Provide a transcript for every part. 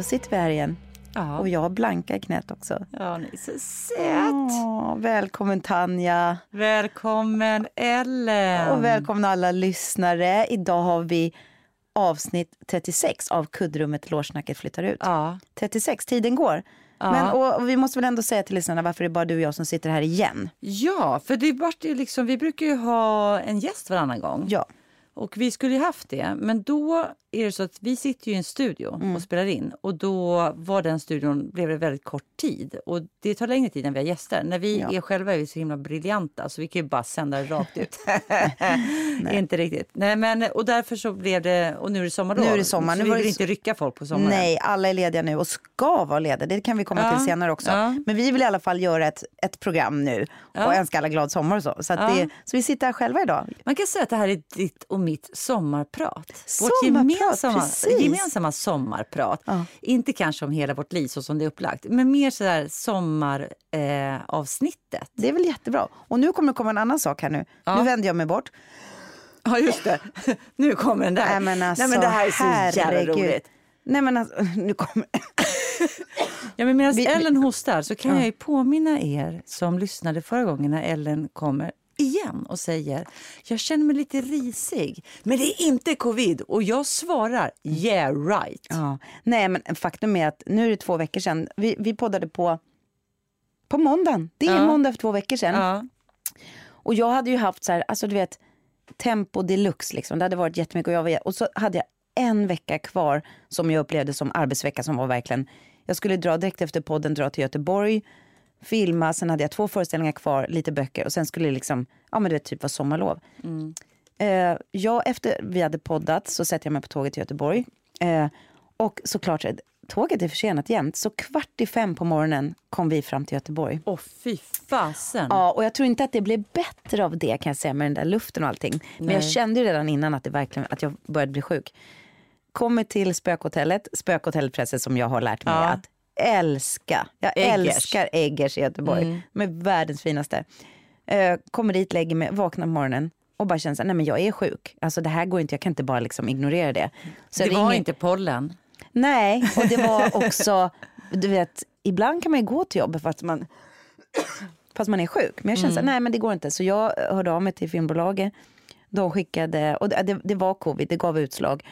då sitter vi här igen. Ja. Och jag har Blanka i knät också. Ja, ni är så söt. Åh, välkommen Tanja. Välkommen Ellen. Och välkomna alla lyssnare. Idag har vi avsnitt 36 av Kuddrummet Lårsnacket flyttar ut. Ja. 36, tiden går. Ja. Men, och, och vi måste väl ändå säga till lyssnarna varför det är bara du och jag som sitter här igen. ja, för det vart ju liksom, vi brukar ju ha en gäst varannan gång. Ja. Och vi skulle ju haft det, men då är det så att vi sitter ju i en studio Mm. och spelar in och då var den studion, blev det väldigt kort tid och det tar längre tid än vi har gäster. När vi Ja. är själva är vi så himla briljanta så vi kan ju bara sända rakt ut. inte riktigt. Nej, men, och därför så blev det, och nu är det sommarlov. Nu är det sommar. Nu vi vill det inte rycka folk på sommaren. Nej, alla är lediga nu och ska vara lediga. Det kan vi komma Ja, till senare också. ja. Men vi vill i alla fall göra ett, ett program nu och önska alla glad sommar och så. Så, det, så vi sitter här själva idag. Man kan säga att det här är ditt och mitt sommarprat. Vårt Sommarprat, gemensamma, precis. gemensamma sommarprat. Ja. Inte kanske om hela vårt liv så som det är upplagt, men mer sådär sommaravsnittet. Eh. Det är väl jättebra. Och nu kommer det komma en annan sak här nu. Ja. Nu vänder jag mig bort. Ja, just det. nu kommer den där. Nej men alltså, Nej, men det här är så jävla roligt. Nej men alltså, nu kommer... Ja, men medan Ellen hostar så kan Ja. jag ju påminna er som lyssnade förra gången när Ellen kommer igen och säger jag känner mig lite risig, men det är inte covid. Och jag svarar yeah right. Ja. Nej men faktum är att nu är det två veckor sedan. Vi, vi poddade på, på måndagen. Det är Ja. måndag för två veckor sedan. Ja. Och jag hade ju haft så här, alltså du vet, tempo deluxe liksom. Det hade varit jättemycket och jag var, och så hade jag en vecka kvar som jag upplevde som arbetsvecka som var verkligen, jag skulle dra direkt efter podden, dra till Göteborg, filma, sen hade jag två föreställningar kvar, lite böcker och sen skulle det liksom, ja men du vet typ vara sommarlov. Eh, jag, efter vi hade poddat så sätter jag mig på tåget till Göteborg. Eh, och såklart, tåget är försenat jämt. Så kvart i fem på morgonen kom vi fram till Göteborg. Åh fy fasen. Ja, och jag tror inte att det blev bättre av det kan jag säga med den där luften och allting. Men jag Nej. kände ju redan innan att, det verkligen, att jag började bli sjuk. Kommer till spökhotellet, spökhotellet som jag har lärt mig Ja. att älska. Jag Eggers. älskar Eggers i Göteborg. Mm. De är världens finaste. Eh, kommer dit, lägger mig, vaknar på morgonen och bara känner så här, nej men jag är sjuk. Alltså det här går inte, jag kan inte bara liksom ignorera det. Så det jag var ringer- inte pollen. Nej, och det var också, du vet, ibland kan man ju gå till jobbet fast man, fast man är sjuk. Men jag kände så här, nej men det går inte. Så jag hörde av mig till filmbolaget. De skickade, och det, det var covid, det gav utslag.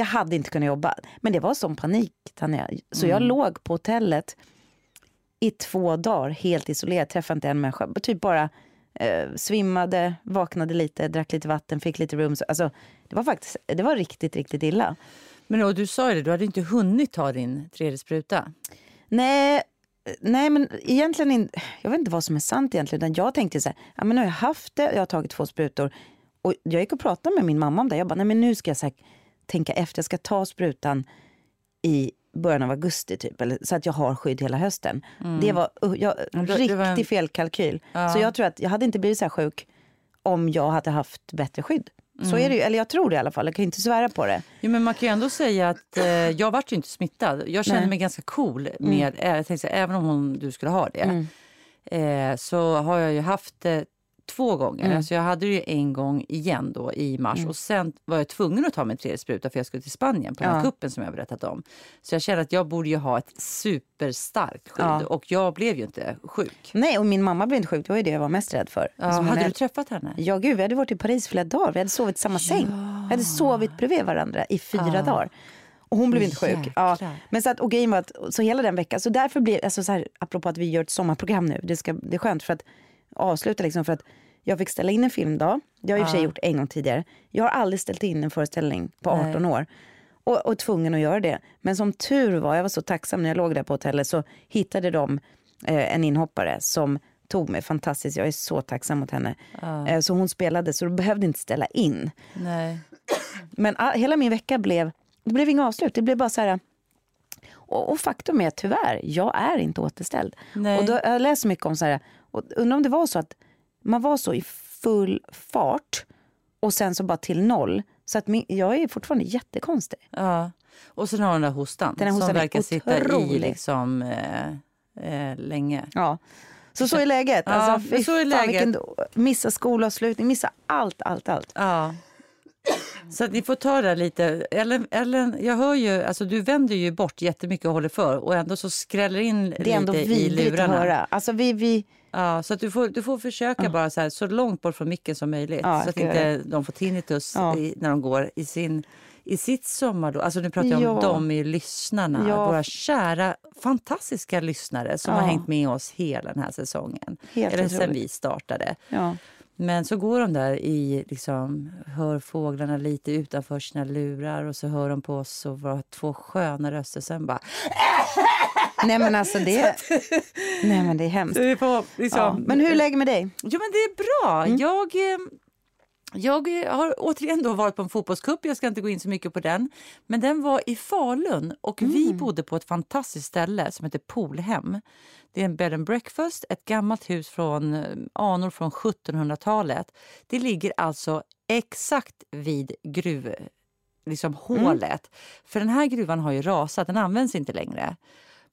Jag hade inte kunnat jobba. Men det var sån panik, Tanja. Så jag låg på hotellet i två dagar, helt isolerad, träffade inte en människa. Typ bara eh, svimmade, vaknade lite, drack lite vatten, fick lite rum. Alltså, det var faktiskt, det var riktigt, riktigt illa. Men och du sa ju det, du hade inte hunnit ta din tredje spruta. Nej, nej men egentligen inte, jag vet inte vad som är sant egentligen. Utan jag tänkte så här, ja, men nu har jag haft det, jag har tagit två sprutor. Och jag gick och pratade med min mamma om det. Jag bara, nej men nu ska jag här, tänka efter, jag ska ta sprutan i början av augusti typ. Eller, så att jag har skydd hela hösten. Det var uh, jag, Mm. det riktig var en- felkalkyl. Ja. Så jag tror att jag hade inte blivit så här sjuk om jag hade haft bättre skydd. Så är det ju, eller jag tror det i alla fall. Jag kan inte svära på det. Jo, men man kan ju ändå säga att eh, jag vart ju inte smittad. Jag kände Nej. mig ganska cool med, eh, jag tänkte, även om hon, du skulle ha det. Eh, så har jag ju haft det två gånger. Alltså jag hade det ju en gång igen då i mars och sen var jag tvungen att ta min tredje spruta för jag skulle till Spanien på den här Ja. kuppen som jag berättat om. Så jag kände att jag borde ju ha ett superstarkt skydd Ja. och jag blev ju inte sjuk. Nej, och min mamma blev inte sjuk. Det var ju det jag var mest rädd för. Ja, Alltså, hade du träffat henne? Ja, gud, vi hade varit i Paris flera dagar. Vi hade sovit i samma säng. Vi hade sovit bredvid varandra i fyra dagar. Och hon blev inte sjuk. Ja. Men så att, och grejen var att, så hela den veckan, så därför blev, alltså så här, apropå att vi gör ett sommarprogram nu, det, ska, det är skönt för att avsluta liksom för att jag fick ställa in en filmdag. Det har jag i och för sig gjort en gång tidigare. Jag har aldrig ställt in en föreställning på 18 år. Och, och tvungen att göra det. Men som tur var, jag var så tacksam när jag låg där på hotellet, så hittade de eh, en inhoppare som tog mig fantastiskt. Jag är så tacksam mot henne. Eh, så hon spelade, så du behövde inte ställa in. Nej. Men all, hela min vecka blev, det blev inga avslut. Det blev bara så här... Och, och faktum är tyvärr, jag är inte återställd. Nej. Och då, jag läst mycket om så här, och undrar om det var så att man var så i full fart och sen så bara till noll. Så att min, jag är fortfarande jättekonstig. Ja. Och sen har hon den där hostan, Den här hostan som verkar sitta i liksom, eh, eh, länge. Ja. Så så är läget. Alltså, så är fan, läget. vilken- Missa skolavslutning, missa allt, allt, allt. Ja. Så att ni får ta det lite. Ellen, Ellen, jag hör ju, alltså du vänder ju bort jättemycket och håller för och ändå så skräller in Det är ändå lite i vidrigt att lurarna. höra. Alltså vi, vi, Ja, så att du får, du får försöka bara så, här, så långt bort från micken som möjligt. Jag så att inte de får tinnitus Ja. i, när de går i, sin, i sitt sommarlov. Alltså nu pratar jag om Ja. dem i lyssnarna. Ja. Våra kära, fantastiska lyssnare som Ja. har hängt med oss hela den här säsongen. Helt Eller sen vi startade. Men så går de där i, liksom, hör fåglarna lite utanför sina lurar och så hör de på oss och våra två sköna röster. Sen bara... Nej men alltså det, nej men det är hemskt. Vi får, liksom, Ja. Men hur är läget med dig? Jo, men det är bra. Mm. Jag, eh, jag har återigen då varit på en fotbollscup. Jag ska inte gå in så mycket på den. Men den var i Falun och Mm. vi bodde på ett fantastiskt ställe som heter Polhem. Det är en bed and breakfast, ett gammalt hus från eh, anor från 1700-talet. Det ligger alltså exakt vid gruv liksom hålet. För den här gruvan har ju rasat, den används inte längre.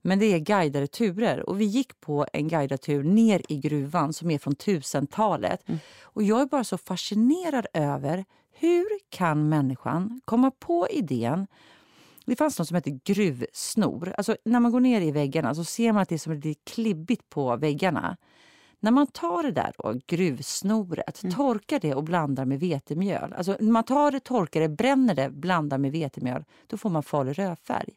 Men det är guidade turer och vi gick på en guidad tur ner i gruvan som är från 1000-talet. Och jag är bara så fascinerad över hur kan människan komma på idén det fanns något som heter gruvsnor. Alltså, när man går ner i väggarna så ser man att det är som lite klibbigt på väggarna. När man tar det där då, gruvsnoret, torkar det och blandar med vetemjöl. Alltså, när man tar det, torkar det, bränner det, blandar med vetemjöl, då får man farlig rödfärg.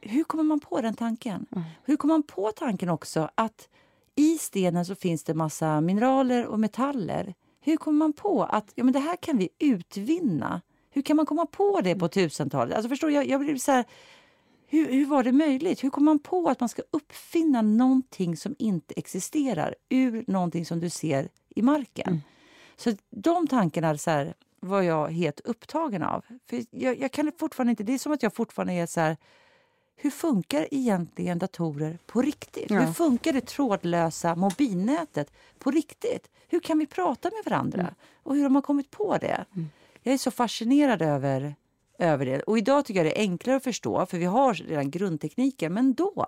Hur kommer man på den tanken? Hur kommer man på tanken också att i stenen så finns det massa mineraler och metaller? Hur kommer man på att ja, men det här kan vi utvinna? Hur kan man komma på det på 1000-talet? Alltså förstår jag, jag blir så här, hur, hur var det möjligt? Hur kom man på att man ska uppfinna någonting som inte existerar ur någonting som du ser i marken? Så de tankarna så här, var jag helt upptagen av. För jag, jag kan fortfarande inte, det är som att jag fortfarande är så här, hur funkar egentligen datorer på riktigt? Ja. Hur funkar det trådlösa mobilnätet på riktigt? Hur kan vi prata med varandra? Mm. Och hur har man kommit på det? Jag är så fascinerad över, över det. Och idag tycker jag det är enklare att förstå, för vi har redan grundtekniken. Men då?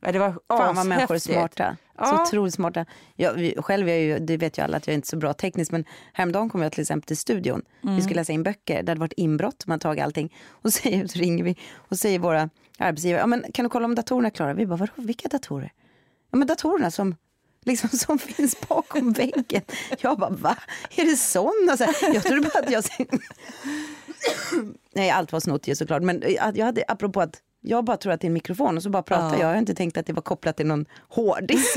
Ja, det var Mm. Fan vad människor är smarta. Så Ja. otroligt smarta. Jag, själv är ju, det vet ju alla att jag är inte så bra tekniskt men häromdagen kom jag till exempel till studion. Mm. Vi skulle läsa in böcker, det hade varit inbrott, man tagit allting. Och så, säger, så ringer vi och säger våra arbetsgivare, ja, men kan du kolla om datorerna är klara? Vi bara, vadå, vilka datorer? Ja men datorerna som Liksom som finns bakom väggen. Jag bara, va? Är det sån? Så här, jag trodde bara att jag... Nej, allt var snott ju såklart. Men att jag hade, apropå att jag bara tror att det är en mikrofon och så bara pratar Ja. jag. Jag har inte tänkt att det var kopplat till någon hårddisk.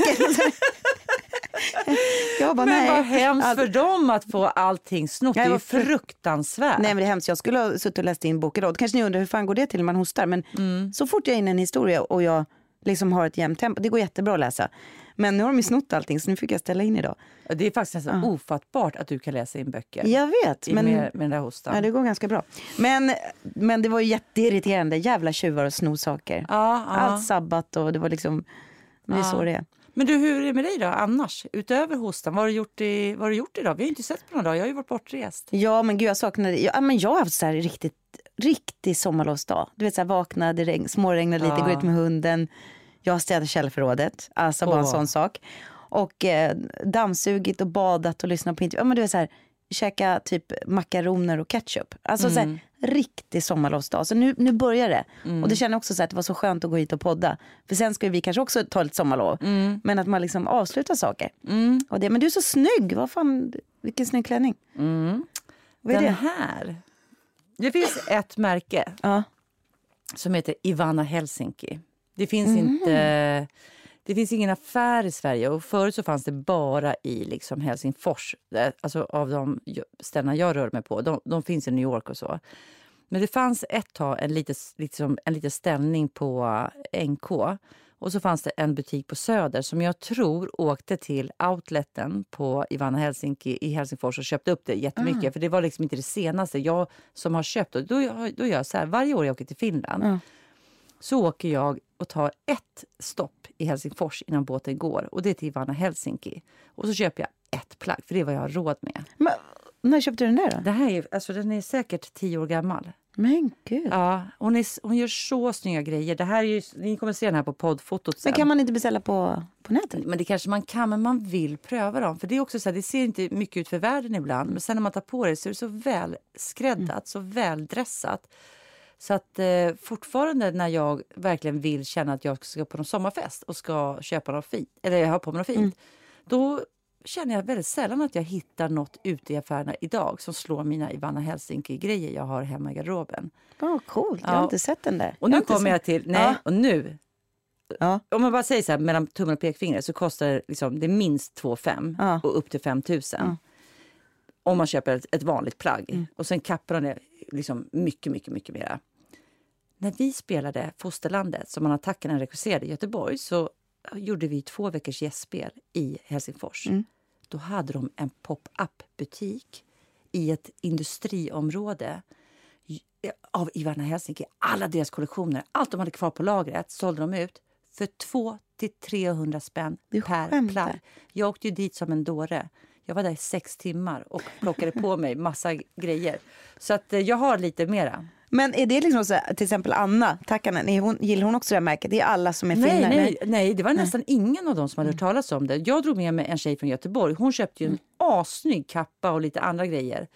jag bara, Men nej. vad hemskt Allt- för dem att få allting snott. Nej, det är ju fruktansvärt. Nej men det är hemskt, jag skulle ha suttit och läst in bok idag. Då kanske ni undrar hur fan går det till när man hostar. Men Mm. så fort jag är inne i en historia och jag liksom har ett jämnt tempo, det går jättebra att läsa. Men nu har de ju snott allting så nu fick jag ställa in idag. Det är faktiskt nästan ofattbart att du kan läsa in böcker Jag vet, men med, med den där hostan. ja, det går ganska bra. Men, men det var ju jätteirriterande, jävla tjuvar och sno saker. Ja, ja. Allt sabbat och det var liksom, men det är Ja. så det är. Men du, hur är det med dig då annars? Utöver hostan, vad har du gjort, i, vad har du gjort idag? Vi har ju inte sett på några dagar, jag har ju varit bortrest. Ja men gud jag saknade, ja, men jag har haft så här riktigt, riktig sommarlovsdag. Du vet så här vakna, det regn, småregnade lite, Ja. gå ut med hunden. Jag har städat källförrådet, alltså bara en sån sak. Och eh, dammsugit och badat och lyssnat på intervjuer. Ja men du vet så här, käka typ makaroner och ketchup. Alltså så Mm. här, riktig sommarlovsdag. Så nu, nu börjar det. Och det känner jag också så här, att det var så skönt att gå hit och podda. För sen ska vi kanske också ta lite sommarlov. Men att man liksom avslutar saker. Mm. Och det, men du är så snygg, vad fan, vilken snygg klänning. Vad är Den det? här. Det finns ett märke Ja. som heter Ivana Helsinki. Det finns Mhm. inte... Det finns ingen affär i Sverige och förut så fanns det bara i liksom Helsingfors. Alltså av de ställena jag rör mig på. De, de finns i New York och så. Men det fanns ett tag en liten liksom, en liten ställning på NK. Och så fanns det en butik på Söder som jag tror åkte till outleten på Ivana Helsinki i Helsingfors och köpte upp det jättemycket. För det var liksom inte det senaste jag som har köpt. Och då, då gör jag så här, varje år jag åker till Finland Ja. Så åker jag och tar ett stopp i Helsingfors innan båten går. Och det är till Ivana Helsinki. Och så köper jag ett plagg, för det är vad jag har råd med. Men, när köpte du den där då? Det här är, alltså, den är säkert tio år gammal. Men gud. Ja, hon, är, hon gör så snygga grejer. Det här är ju, ni kommer se den här på poddfotot sen. Men kan man inte beställa på, på nätet? Men det kanske man kan, men man vill pröva dem. För Det är också så här, det ser inte mycket ut för världen ibland. Men sen när man tar på det så är det så väl skräddat, Mm. så väldressat. Så att eh, fortfarande när jag verkligen vill känna att jag ska på någon sommarfest och ska köpa något fint, eller jag har på mig något fint, Mm. då känner jag väldigt sällan att jag hittar något ute i affärerna idag som slår mina Ivana Helsinki-grejer jag har hemma i garderoben. Åh, coolt. Jag Ja. har inte sett den där. Och nu inte kommer jag sett- till, nej, Ja. och nu Ja. om man bara säger så här, mellan tummen och pekfingret så kostar det, liksom, det minst 2 5 Ja. och upp till 5 000. Om man köper ett, ett vanligt plagg. Mm. Och sen kappar det liksom mycket, mycket, mycket mera. När vi spelade Fosterlandet, som Anna Takkanen regisserade i Göteborg, så gjorde vi två veckors gästspel i Helsingfors. Mm. Då hade de en pop-up-butik i ett industriområde av Ivana Helsinki. Alla deras kollektioner, allt de hade kvar på lagret sålde de ut för 2 till 300 spänn per plagg. Jag åkte ju dit som en dåre. Jag var där i sex timmar och plockade på mig massa grejer. Så att eh, jag har lite mera. Men är det liksom så här, till exempel Anna Takkanen, är hon, gillar hon också det här märket? Det är alla som är Nej, finnar? nej, nej, det var nästan ingen av dem som hade Mm. hört talas om det. Jag drog med mig en tjej från Göteborg. Hon köpte ju en assnygg kappa och lite andra grejer.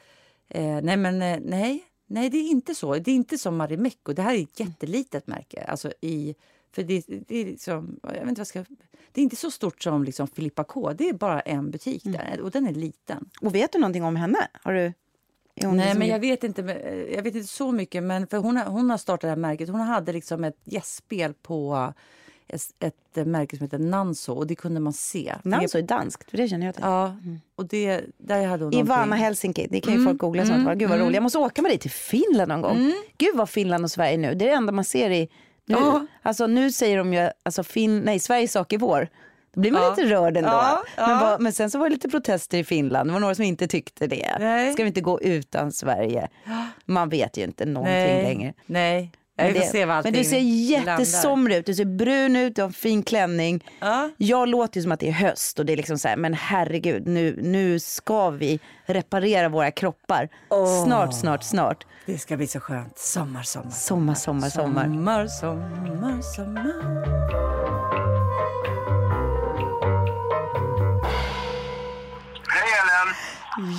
Eh, nej, men eh, nej, nej, det är inte så. Det är inte som Marimekko. Det här är ett jättelitet märke. Alltså i, för det, det är liksom, jag vet inte vad ska... Det är inte så stort som liksom Filippa K. Det är bara en butik Mm. där och den är liten. Och vet du någonting om henne? Har du, Nej, liksom- men jag vet inte. eh, Jag vet inte så mycket, men för hon har, hon har startat det här märket. Hon hade liksom ett gästspel på ett, ett märke som heter Nanso och det kunde man se. Nanso är danskt, för det känner jag till. Ja, och det, där hade hon Ivana någonting. Helsinki, det kan ju folk googla. Mm, Gud vad roligt. Jag måste åka med dig till Finland någon gång. Gud vad Finland och Sverige nu, det är det enda man ser i... Nu, Ja. alltså, nu säger de ju, alltså, fin, nej, Sveriges sak är vår. Då blir man Ja. lite rörd ändå. Ja, ja. Men, vad, men sen så var det lite protester i Finland. Det var några som inte tyckte det. Nej. Ska vi inte gå utan Sverige? Man vet ju inte någonting Nej, längre. nej. Men, får det, se vad men du ser jättesomrig ut. Du ser brun ut, du har en fin klänning. Ja. Jag låter ju som att det är höst och det är liksom så här, men herregud, nu, nu ska vi reparera våra kroppar. Snart, snart, snart. Det ska bli så skönt. Sommar, sommar. Sommar, sommar, sommar. Sommar, sommar, sommar. Hej Ellen!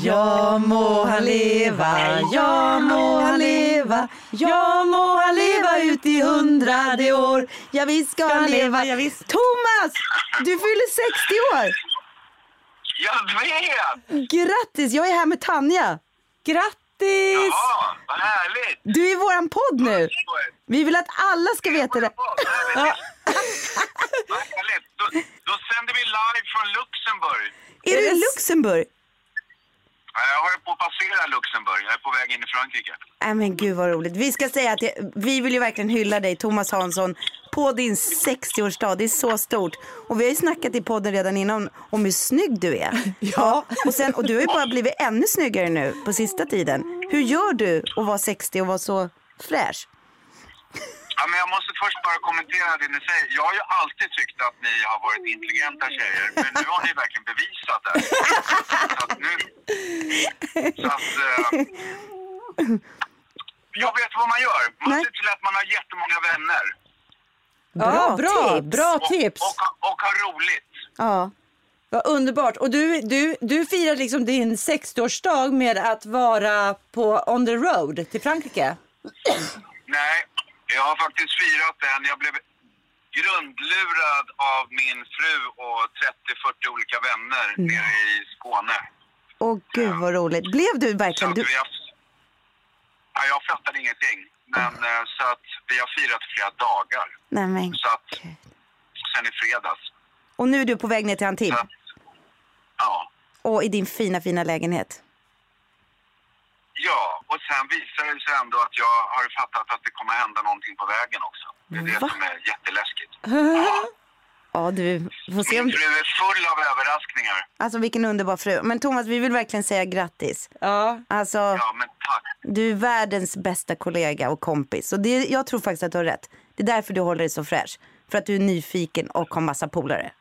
Ja må han leva, ja må han leva Ja må han leva ut i hundrade år Ja, vi ska, Ska leva. leva, ja, visst. Thomas, du fyller 60 år. Jag vet! Grattis, jag är här med Tanja. Grattis! Ja, vad härligt! Du är i våran podd nu. Vi vill att alla ska veta det. Vad härligt! Då, då sänder vi live från Luxemburg. Är du i Yes. Luxemburg? Ja, Jag håller på att passera Luxemburg. Jag är på väg in i Frankrike. Nej men gud vad roligt. Vi ska säga att det, vi vill ju verkligen hylla dig Thomas Hansson på din 60-årsdag. Det är så stort. Och vi har ju snackat i podden redan innan om hur snygg du är. Ja. Och, sen, och du har ju bara blivit ännu snyggare nu på sista tiden. Hur gör du att vara 60 och vara så fräsch? Ja, men jag måste först bara kommentera det ni säger. Jag har ju alltid tyckt att ni har varit intelligenta tjejer, men nu har ni verkligen bevisat det. Så att nu... Så att... Eh, jag vet vad man gör. Man ser till att man har jättemånga vänner. Ja, bra, tips. bra Och, tips! och, och ha roligt. Ja. Vad underbart. Och du, du, du firar liksom din 60-årsdag med att vara på on the road till Frankrike. Nej, jag har faktiskt firat den. Jag blev grundlurad av min fru och 30-40 olika vänner nere i Skåne. Åh gud vad roligt. Blev du verkligen... Du, har... ja, jag fattade ingenting. Men eh, så att vi har firat flera dagar. nej men. Så att sen i fredags. Och nu är du på väg ner till Antibes. Ja. Och i din fina fina lägenhet. Ja, och sen visar det sig ändå att jag har fattat att det kommer hända någonting på vägen också. Det är det Va? som är jätteläskigt. Ja du, får se om... Min fru är full av överraskningar. Alltså vilken underbar fru. Men Thomas, vi vill verkligen säga grattis. Ja. Alltså, Ja, men tack. du är världens bästa kollega och kompis. Och det, jag tror faktiskt att du har rätt. Det är därför du håller dig så fräsch. För att du är nyfiken och har massa polare.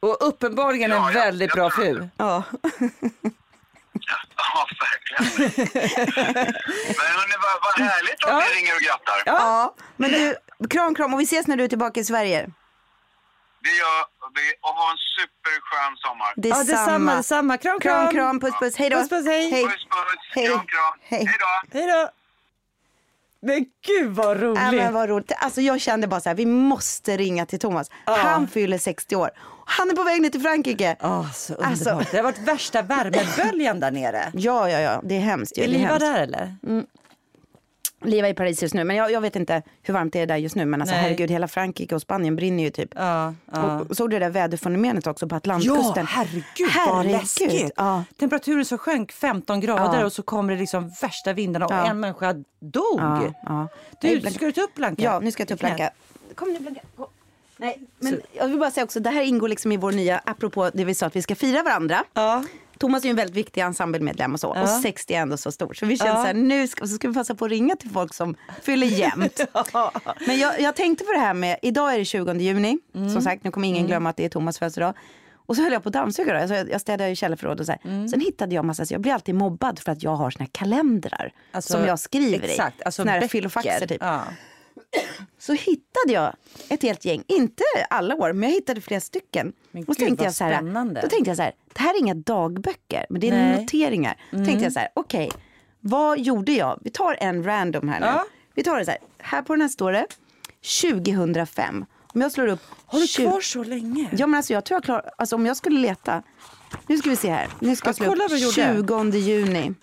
Och uppenbarligen en Ja, ja, väldigt jag bra tror fru. Ja. Ja, verkligen. Men hörni, vad, vad härligt att ni ringer och grattar. Ja, men du, kram kram och vi ses när du är tillbaka i Sverige. Det gör vi och ha en superskön sommar. Det Ja, detsamma, detsamma. Kram, kram. Kram, kram, puss, puss. Hej då. Puss, puss, hej. Hej. Puss, puss. Hej. Kram, kram. Hej. Hej då. Hej då. Men gud vad roligt. Ja, men vad roligt. Alltså, jag kände bara så här, vi måste ringa till Thomas. Han fyller 60 år. Han är på väg ner till Frankrike. Åh, så underbart. Alltså- Det har varit värsta värmeböljan där nere. Ja, ja, ja. Det är hemskt. ju. Är Liva där eller? Liva i Paris just nu. Men jag, jag vet inte hur varmt det är där just nu. Men alltså, Nej. herregud, hela Frankrike och Spanien brinner ju typ. Ja, ja. Och, såg du det där väderfenomenet också på Atlantkusten? Ja, herregud, vad läskigt. Ja. Temperaturen så sjönk 15 grader Ja. och så kommer det liksom värsta vindarna och Ja. en människa dog. Ja, ja. Du, ska du ta upp Blanka? Ja, nu ska jag ta upp. Blanka. Kom nu Blanka. Nej, men jag vill bara säga också, det här ingår liksom i vår nya, apropå det vi sa att vi ska fira varandra. Ja. Thomas är ju en väldigt viktig ensemblemedlem och så. Ja. Och 60 är ändå så stor. Så vi känner Ja. så här, nu ska, så ska vi passa på att ringa till folk som fyller jämnt. Men jag, jag tänkte på det här med, idag är det 20 juni. Mm. Som sagt, nu kommer ingen glömma att det är Thomas födelsedag. Och så höll jag på att dammsuga. Alltså jag, jag städade i källarförråd och så här. Mm. Sen hittade jag massa, så jag blir alltid mobbad för att jag har såna här kalendrar. Alltså, som jag skriver Exakt, i. alltså såna här böcker. filofaxer typ. Ja. Så hittade jag ett helt gäng, inte alla år, men jag hittade flera stycken. Men och gud, tänkte jag så här, spännande. då tänkte jag så här, det här är inga dagböcker, men det är Nej. Mm. noteringar. Då tänkte jag så här, okej, vad gjorde jag? Vi tar en random här nu. Ja. Vi tar det så här, här på den här står det 2005. Om jag slår upp... Har du 20 kvar så länge? Ja men alltså jag tror jag klarar, alltså om jag skulle leta. Nu ska vi se här. Nu ska Ja, jag slå upp vad du 20 juni.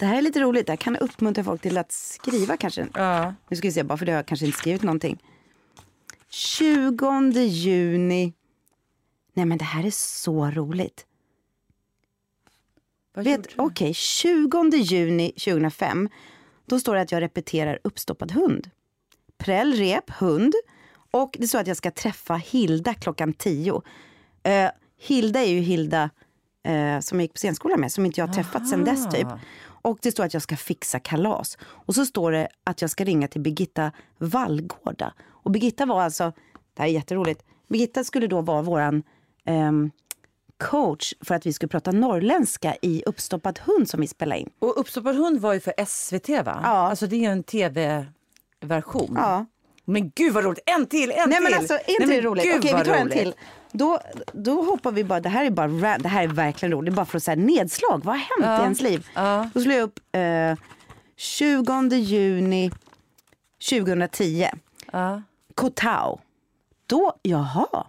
Det här är lite roligt, det här kan uppmuntra folk till att skriva kanske. Ja. Nu ska vi se, bara för det har jag kanske inte skrivit någonting. 20 juni. Nej men det här är så roligt. Okej, 20 juni 2005. Då står det att jag repeterar uppstoppad hund. Präll, rep, hund. Och det står att jag ska träffa Hilda klockan 10. Eh, Hilda är ju Hilda eh, som jag gick på scenskolan med, som inte jag har träffat sen dess typ. Och det står att jag ska fixa kalas. Och så står det att jag ska ringa till Birgitta Vallgårda. Och Birgitta var alltså, det här är jätteroligt, Birgitta skulle då vara våran ehm, coach för att vi skulle prata norrländska i Uppstoppad hund som vi spelade in. Och Uppstoppad hund var ju för SVT va? Ja. Alltså det är ju en tv-version. Ja. Men gud vad roligt! En till, en Nej till! men alltså, inte Nej, men roligt? gud, Okej, vi tar en roligt. till. Då, då hoppar vi bara, det här är bara ra- det här är verkligen roligt. Det är bara för att säga nedslag. Vad har hänt i ens liv? Ja. Då slår jag upp eh, 20 juni 2010. Ja. Koh Tao. Då, jaha.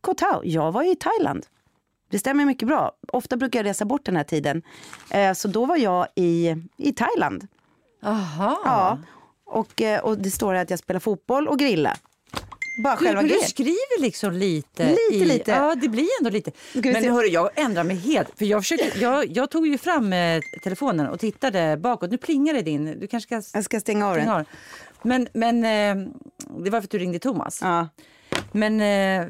Koh Tao, jag var i Thailand. Det stämmer mycket bra. Ofta brukar jag resa bort den här tiden. Eh, så då var jag i, i Thailand. Aha. Ja. Och, eh, och det står att jag spelar fotboll och grilla. Bara Du, själva du grejen. skriver liksom lite. Lite, i, lite. Ja, det blir ändå lite. Men hörru, jag ändrar mig helt. För jag, försökte, jag, jag tog ju fram eh, telefonen och tittade bakåt. Nu plingar det din. Du kanske ska Jag ska stänga av den. av. Men, men eh, det var för att du ringde Thomas. Ja. Men eh,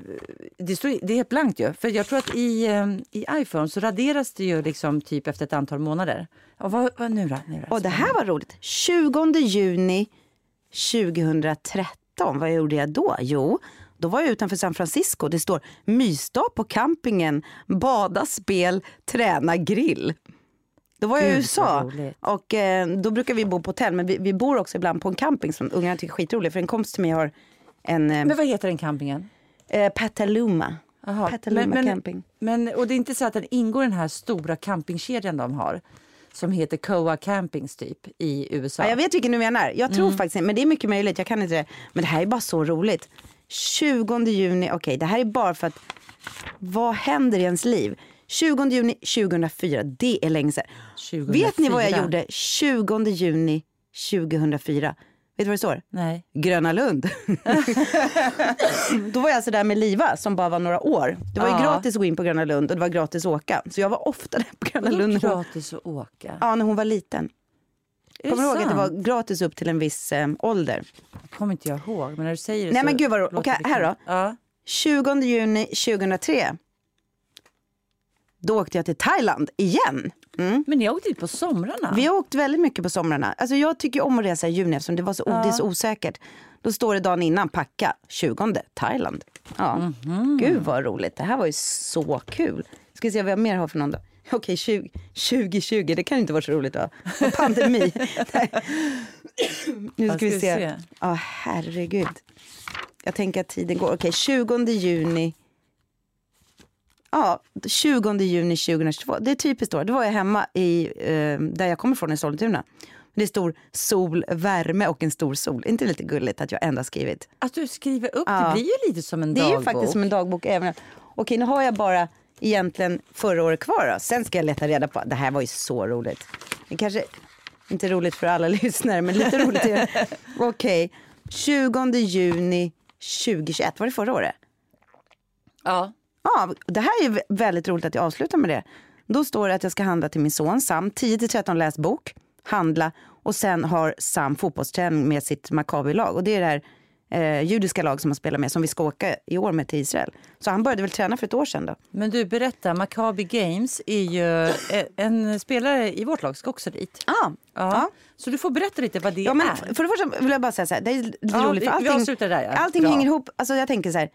det, står, det är helt blankt ju. För jag tror att i, i iPhone så raderas det ju liksom typ efter ett antal månader. Och vad, vad nu då? Nu då? Och det här var roligt. 20 juni 2013, vad gjorde jag då? Jo, då var jag utanför San Francisco. Det står mysdag på campingen, bada, spel, träna, grill. Då var jag i USA och eh, då brukar vi bo på hotell men vi, vi bor också ibland på en camping som ungarna tycker är skitrolig för en kompis till mig har en eh, Men vad heter den campingen? eh, Petaluma. Jaha, Petaluma men- men- camping. Men, och det är inte så att den ingår i den här stora campingkedjan de har som heter Coa Campings typ i USA. Ja, jag vet vilken du menar. Jag tror Mm. faktiskt men det är mycket möjligt. Jag kan inte det. Men det här är bara så roligt. 20 juni, okej det här är bara för att vad händer i ens liv? 20 juni 2004, det är länge sedan. 2004. Vet ni vad jag gjorde 20 juni 2004? Vet du vad det står? Nej. Gröna Lund. Då var jag alltså där med Liva som bara var några år. Det var ju Ja. gratis att gå in på Gröna Lund och det var gratis att åka. Så jag var ofta där på Gröna Lund. hon- gratis att åka? Ja, när hon var liten. Kommer du ihåg att det var gratis upp till en viss eh, ålder? kommer inte jag ihåg, men när du säger det Nej, så men gud vad roligt. det här då? Ja. 20 juni 2003. Då åkte jag till Thailand igen. Mm. Men ni åkte dit på somrarna? Vi har åkt väldigt mycket på somrarna. Alltså jag tycker om att resa i juni eftersom det, var så, det är så osäkert. Då står det dagen innan, packa, 20 Thailand. Ja. Mhm. Gud vad roligt, det här var ju så kul. Ska vi se vad jag mer har för någon då. Okej, 20, 2020, det kan inte vara så roligt va? Och pandemi. Nu ska vi se. Ja, oh, herregud. Jag tänker att tiden går. Okej, 20 juni. Ja, 20 juni 2022. Det är typiskt då. Då var jag hemma i, eh, där jag kommer från i Sollentuna. Det står sol, värme och en stor sol. inte det lite gulligt att jag ändå skrivit? Att du skriver upp, ja. det blir ju lite som en dagbok. Det är ju faktiskt som en dagbok. Även. Okej, nu har jag bara egentligen förra året kvar då. Sen ska jag leta reda på, det här var ju så roligt. Det kanske inte roligt för alla lyssnare, men lite roligt. Okej, 20 juni 2021, var det förra året? Ja. Ja, det här är väldigt roligt att jag avslutar med det. Då står det att jag ska handla till min son Sam, 10-13 läs bok, handla och sen har Sam fotbollsträning med sitt Maccabi-lag. Och det är det här eh, judiska lag som han spelar med som vi ska åka i år med till Israel. Så han började väl träna för ett år sedan då. Men du, berätta, Maccabi Games är ju eh, en spelare i vårt lag ska också dit. Ah, ja. ja. Så du får berätta lite vad det ja, men är. För det första vill jag bara säga så här, det är lite ja, roligt för allting, vi där, ja. allting hänger ihop. Alltså jag tänker så här,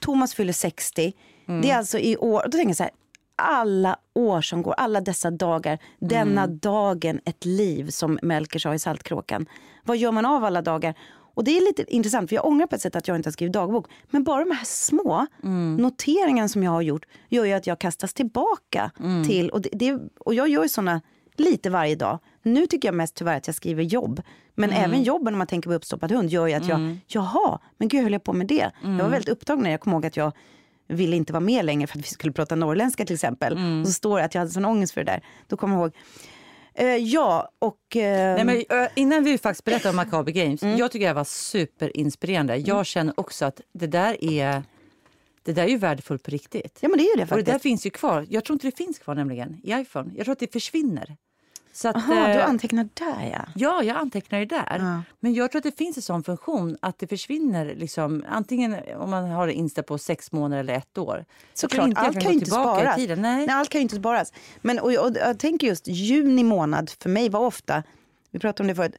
Thomas fyller 60. Mm. Det är alltså i år, då tänker jag så här, alla år som går, alla dessa dagar, denna mm. dagen ett liv som Melker sa i Saltkråkan. Vad gör man av alla dagar? Och det är lite intressant för jag ångrar på ett sätt att jag inte har skrivit dagbok. Men bara de här små mm. noteringarna som jag har gjort gör ju att jag kastas tillbaka mm. till, och, det, det, och jag gör ju såna lite varje dag. Nu tycker jag mest tyvärr att jag skriver jobb. Men mm. även jobben om man tänker på uppstoppad hund gör ju att jag, mm. jaha, men gud höll jag på med det? Jag var mm. väldigt upptagen när jag kom ihåg att jag ville inte vara med längre för att vi skulle prata norrländska till exempel. Mm. Och så står det att jag hade sån ångest för det där. Då kommer jag ihåg, Uh, ja, och... Uh... Nej, men, uh, innan vi faktiskt berättar om Macabre Games. Mm. Jag tycker det var superinspirerande. Mm. Jag känner också att det där är... Det där är ju värdefullt på riktigt. Ja, men det är det faktiskt. Och det där finns ju kvar. Jag tror inte det finns kvar nämligen i iPhone. Jag tror att det försvinner. Så att, Aha, du eh, antecknar där ja. Ja, jag antecknar där. Ja. Men jag tror att det finns en sån funktion att det försvinner liksom, antingen om man har det inställt på sex månader eller ett år. Såklart, allt kan ju inte sparas. Nej. Nej. allt kan ju inte sparas. Men och, och, jag tänker just juni månad för mig var ofta, vi pratade om det förut,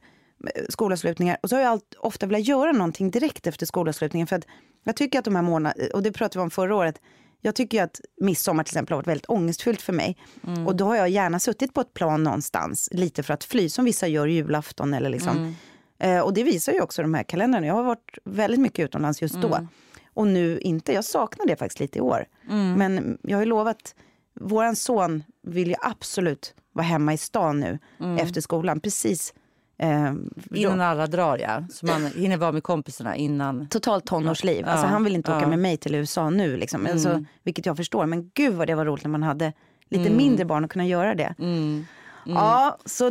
skolavslutningar. Och så har jag allt, ofta velat göra någonting direkt efter skolavslutningen. För att jag tycker att de här månaderna, och det pratade vi om förra året, jag tycker att midsommar till exempel har varit väldigt ångestfyllt för mig. Mm. Och då har jag gärna suttit på ett plan någonstans, lite för att fly, som vissa gör julafton eller liksom. Mm. Eh, och det visar ju också de här kalendrarna. Jag har varit väldigt mycket utomlands just då. Mm. Och nu inte. Jag saknar det faktiskt lite i år. Mm. Men jag har ju lovat, våran son vill ju absolut vara hemma i stan nu mm. efter skolan. Precis Eh, innan alla drar ja, så man hinner vara med kompisarna innan. Totalt tonårsliv. Ja, alltså, han vill inte ja. åka med mig till USA nu. Liksom. Mm. Alltså, vilket jag förstår. Men gud vad det var roligt när man hade lite mm. mindre barn och kunna göra det. Mm. mm. Ja, så...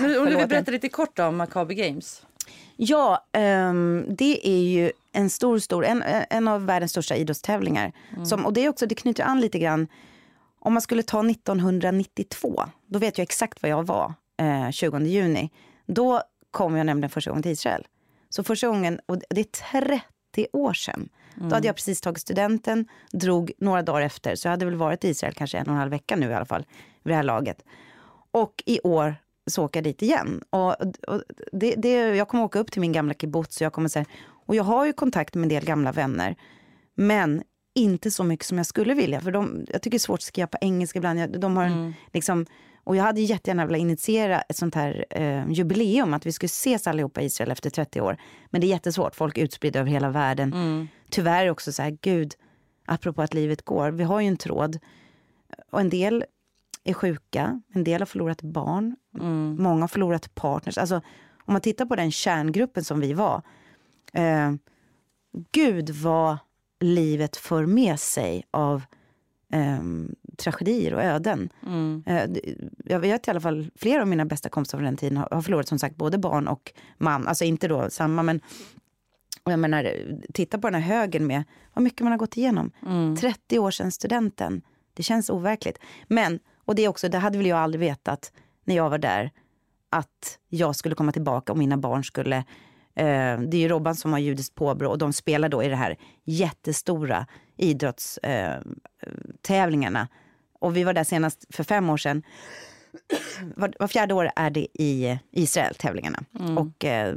Om du vill berätta lite kort om Macabre Games. Ja, um, det är ju en stor, stor, en, en av världens största idrottstävlingar. Mm. Som, och det, är också, det knyter an lite grann, om man skulle ta 1992, då vet jag exakt var jag var eh, 20 juni. Då kom jag nämligen första gången till Israel. Så första gången, och det är 30 år sedan. Mm. Då hade jag precis tagit studenten, drog några dagar efter. Så jag hade väl varit i Israel kanske en och en halv vecka nu i alla fall, vid det här laget. Och i år så åker jag dit igen. Och, och det, det, jag kommer åka upp till min gamla kibbutz och jag kommer säga, och jag har ju kontakt med en del gamla vänner. Men inte så mycket som jag skulle vilja. För de, jag tycker det är svårt att skriva på engelska ibland. De har en, mm. liksom, och jag hade jättegärna velat initiera ett sånt här eh, jubileum, att vi skulle ses allihopa i Israel efter 30 år. Men det är jättesvårt, folk är utspridda över hela världen. Mm. Tyvärr också så här, gud, apropå att livet går, vi har ju en tråd. Och en del är sjuka, en del har förlorat barn, mm. många har förlorat partners. Alltså, om man tittar på den kärngruppen som vi var. Eh, gud vad livet för med sig av eh, tragedier och öden. Mm. Eh, jag vet i alla fall, flera av mina bästa kompisar från den tiden har, har förlorat som sagt både barn och man. Alltså inte då samma, men och jag menar, titta på den här högen med vad mycket man har gått igenom. Mm. 30 år sedan studenten. Det känns overkligt. Men, och det är också, det hade väl jag aldrig vetat när jag var där, att jag skulle komma tillbaka och mina barn skulle eh, det är ju Robban som har judiskt påbrå och de spelar då i det här jättestora idrottstävlingarna. Och vi var där senast för fem år sedan. Var, var fjärde år är det i Israel, tävlingarna. Mm. Och eh,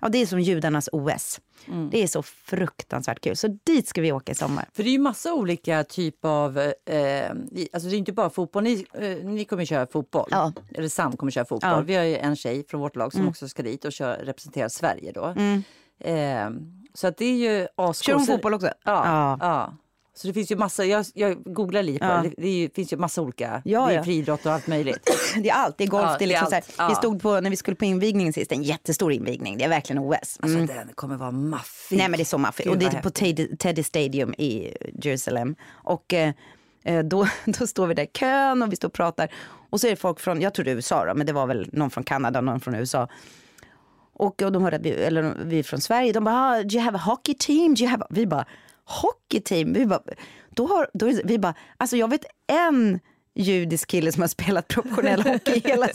Ja, det är som judarnas OS. Mm. Det är så fruktansvärt kul. Så dit ska vi åka i sommar. För det är ju massa olika typer av... Eh, alltså det är inte bara fotboll. Ni, eh, ni kommer köra fotboll. Ja. Eller Sam kommer köra fotboll. Ja. Mm. Vi har ju en tjej från vårt lag som också ska dit och kör, representera Sverige då. Eh, så att det är ju ascoolt. Kör hon fotboll också? Ja. Ja. ja. Så det finns ju massa, jag, jag googlar lite Ja. det. Det, finns ju massa olika. Ja, det är ja. friidrott och allt möjligt. Det är allt. Det är golf. Ja, det är det är liksom så här. Vi stod på, när vi skulle på invigningen sist, en jättestor invigning. Det är verkligen OS. Alltså Mm. den kommer vara maffig. Nej men det är så maffigt. Gud, Och det är vad på Teddy, Teddy Stadium i Jerusalem. Och eh, eh, då, då står vi där i kön och vi står och pratar. Och så är det folk från, jag tror det är USA då, men det var väl någon från Kanada och någon från USA. Och, och de hörde att vi, eller vi är från Sverige. De bara, ah, do you have a hockey team? Do you have. Vi bara, hockey team? Vi bara, då har, då är vi bara, alltså jag vet en judisk kille som har spelat professionell hockey hela.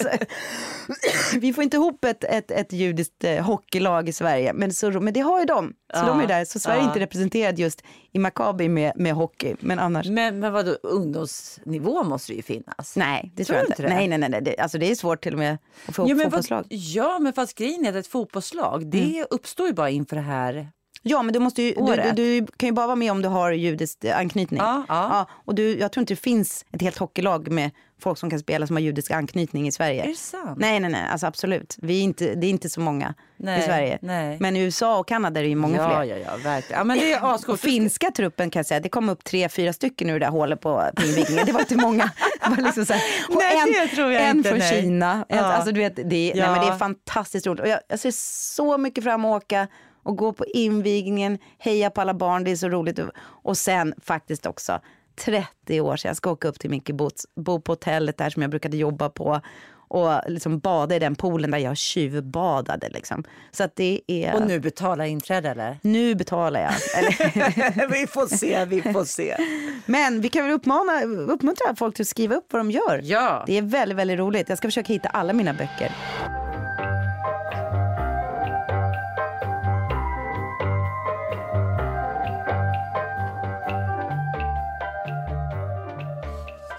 Vi får inte ihop ett, ett, ett judiskt eh, hockeylag i Sverige, men, så, men det har ju de. Så Ja, de är där. Så Sverige är ja. inte representerad just i Maccabi med, med hockey, men annars. Men, men vadå, ungdomsnivå måste det ju finnas. Nej, det Tror jag inte. Nej, nej, nej. nej. Det, alltså det är svårt till och med att få Ja fotbollslag. vad, ja, men fast grejen är att ett fotbollslag det uppstår ju bara inför det här. Ja, men du, måste ju, du, du, du kan ju bara vara med om du har judisk eh, anknytning. Ja, ja. och du, jag tror inte det finns ett helt hockeylag med folk som kan spela som har judisk anknytning i Sverige. Är det sant? Nej, nej, nej, alltså absolut. Vi inte, det är inte så många Nej, i Sverige. nej. Men i USA och Kanada är det ju många ja, fler. ja, ja, verkligen. Ja, men det är ascoolt. finska truppen kan jag säga, det kom upp tre, fyra stycken ur det där hålet på, invigningen. Det var inte många. Det var liksom så här. Nej, en, det tror jag en inte, från nej. Kina. Ja. alltså, du vet, det, är, nej, Ja. men det är fantastiskt roligt. Och jag, jag ser så mycket fram emot att åka och gå på invigningen, heja på alla barn, det är så roligt. Och sen faktiskt också 30 år sedan, jag ska åka upp till min kibbutz, bo på hotellet där som jag brukade jobba på och liksom bada i den poolen där jag tjuvbadade. Liksom. Så att det är... Och nu betala inträde eller? nu betalar jag. Vi får se, vi får se. men vi kan väl uppmana, uppmuntra folk till att skriva upp vad de gör. Ja. Det är väldigt, väldigt roligt. Jag ska försöka hitta alla mina böcker.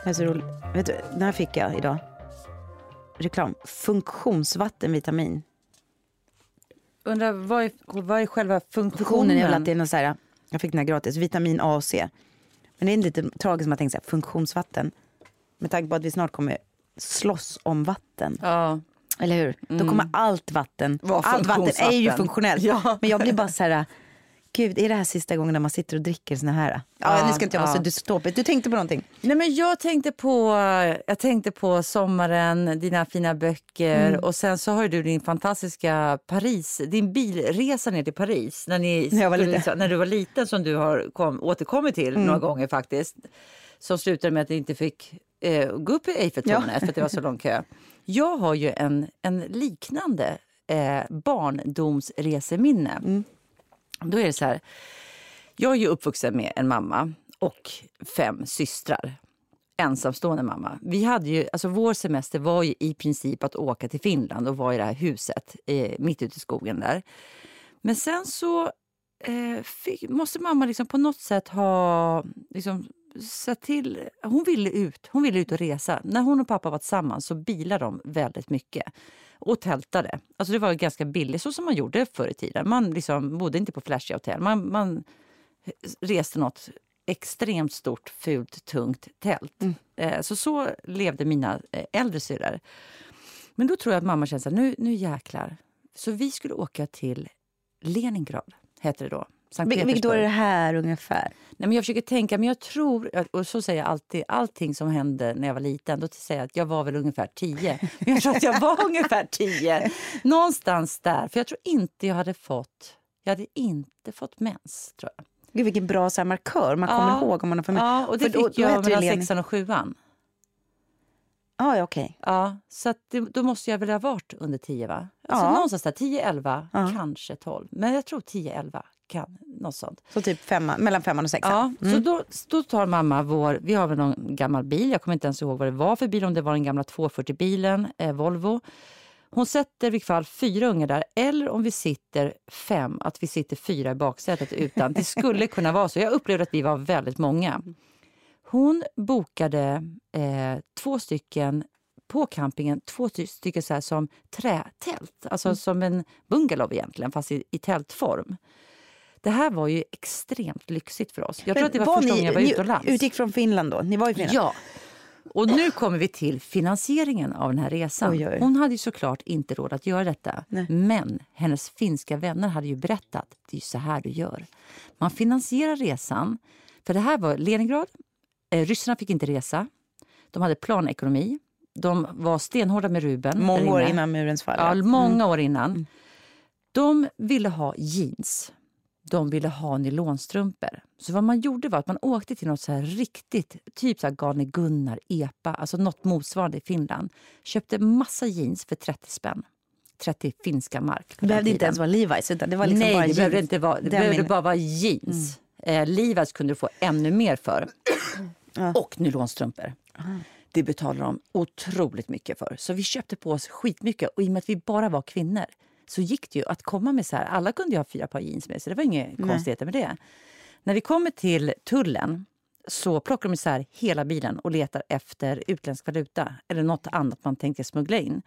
Det är så roligt. Vet du, den här fick jag idag. Reklam. Funktionsvatten vitamin. Undrar vad är, vad är själva funktionen? Funktionen är väl att det är någon så här, jag fick den här gratis, vitamin A och C. Men det är lite tragiskt som jag tänkte så här, funktionsvatten. Med tanke på att vi snart kommer slåss om vatten. Ja. Eller hur? Då kommer allt vatten, allt vatten är ju funktionellt. Ja. Men jag blir bara så här, gud är det här sista gången när man sitter och dricker såna här? Ja, Ja, nu ska inte jag vara ja. så dystopisk. Du tänkte på någonting? Nej, men jag, tänkte på, jag tänkte på sommaren, dina fina böcker Mm. och sen så har du din fantastiska Paris, din bilresa ner till Paris när, ni skulle liten. när du var liten som du har kom, återkommit till Mm. några gånger faktiskt. Som slutade med att du inte fick eh, gå upp i Eiffeltornet för att det var så lång kö. Jag har ju en, en liknande eh, barndomsreseminne. Mm. Då är det så här, jag är ju uppvuxen med en mamma och fem systrar. Ensamstående mamma. Vi hade ju, alltså vår semester var ju i princip att åka till Finland och vara i det här huset eh, mitt ute i skogen där. Men sen så eh, fick, måste mamma liksom på något sätt ha liksom, sett till... Hon ville ut Hon ville ut och resa. När hon och pappa var tillsammans så bilade de väldigt mycket och tältade. Alltså det var ganska billigt, så som man gjorde förr i tiden. Man liksom bodde inte på flashiga hotell. Man, man reste något extremt stort, fult, tungt tält. Eh, så så levde mina eh, äldre syrror. Men då tror jag att mamma kände så här, nu, nu jäklar. Så vi skulle åka till Leningrad, hette det då. Sankt Vil- Vilket år är det här ungefär? Nej, men jag försöker tänka, men jag tror, och så säger jag alltid, allting som hände när jag var liten, då säger jag att jag var väl ungefär tio. Men jag tror att jag var ungefär tio. Någonstans där, för jag tror inte jag hade fått, jag hade inte fått mens, tror jag. Gud vilken bra så här, markör man kommer Ja. ihåg om man har för Ja, och det för fick då jag mellan sexan och sjuan. Ah, ja, okej. Ja, så att det, då måste jag väl ha varit under 10 va? Alltså Ja. någonstans där, 10, 11, Ja. kanske 12. Men jag tror 10, 11 kan, något sånt. Så typ femma, mellan femman och sexan? Ja, så då, då tar mamma vår, vi har väl någon gammal bil, jag kommer inte ens ihåg vad det var för bil, om det var den gamla 240-bilen, eh, Volvo. Hon sätter i vilket fall fyra ungar där, eller om vi sitter fem, att vi sitter fyra i baksätet utan. Det skulle kunna vara så. Jag upplevde att vi var väldigt många. Hon bokade eh, två stycken på campingen två ty- stycken så här som trätält. Alltså som en bungalow egentligen, fast i, i tältform. Det här var ju extremt lyxigt för oss. Jag tror att det var, första ni, gången jag var ni utomlands. utgick från Finland då? Ni var i Finland? Ja. Och nu kommer vi till finansieringen av den här resan. Oj, oj. Hon hade ju såklart inte råd att göra detta. Nej. Men hennes finska vänner hade ju berättat det är så här du gör. Man finansierar resan. För det här var Leningrad. Eh, ryssarna fick inte resa. De hade planekonomi. De var stenhårda med rubeln. där Många år innan murens fall. Ja, många år innan. De ville ha jeans. De ville ha nylonstrumpor. Så vad man gjorde var att man åkte till något så här riktigt, typ så här Galne Gunnar, EPA, alltså något motsvarande i Finland. Köpte massa jeans för 30 spänn. 30 finska mark. Det behövde inte ens vara Levi's utan det var liksom Nej, bara det jeans. behövde inte vara. Det behövde min- bara vara jeans. Eh, Levi's kunde du få ännu mer för. Och nylonstrumpor. Det betalade de otroligt mycket för. Så vi köpte på oss skitmycket. Och i och med att vi bara var kvinnor så gick det ju att komma med så här. Alla kunde ju ha fyra par jeans med sig. Det var inga konstigheter med det. När vi kommer till tullen så plockar de isär hela bilen och letar efter utländsk valuta eller något annat man tänkte smuggla in.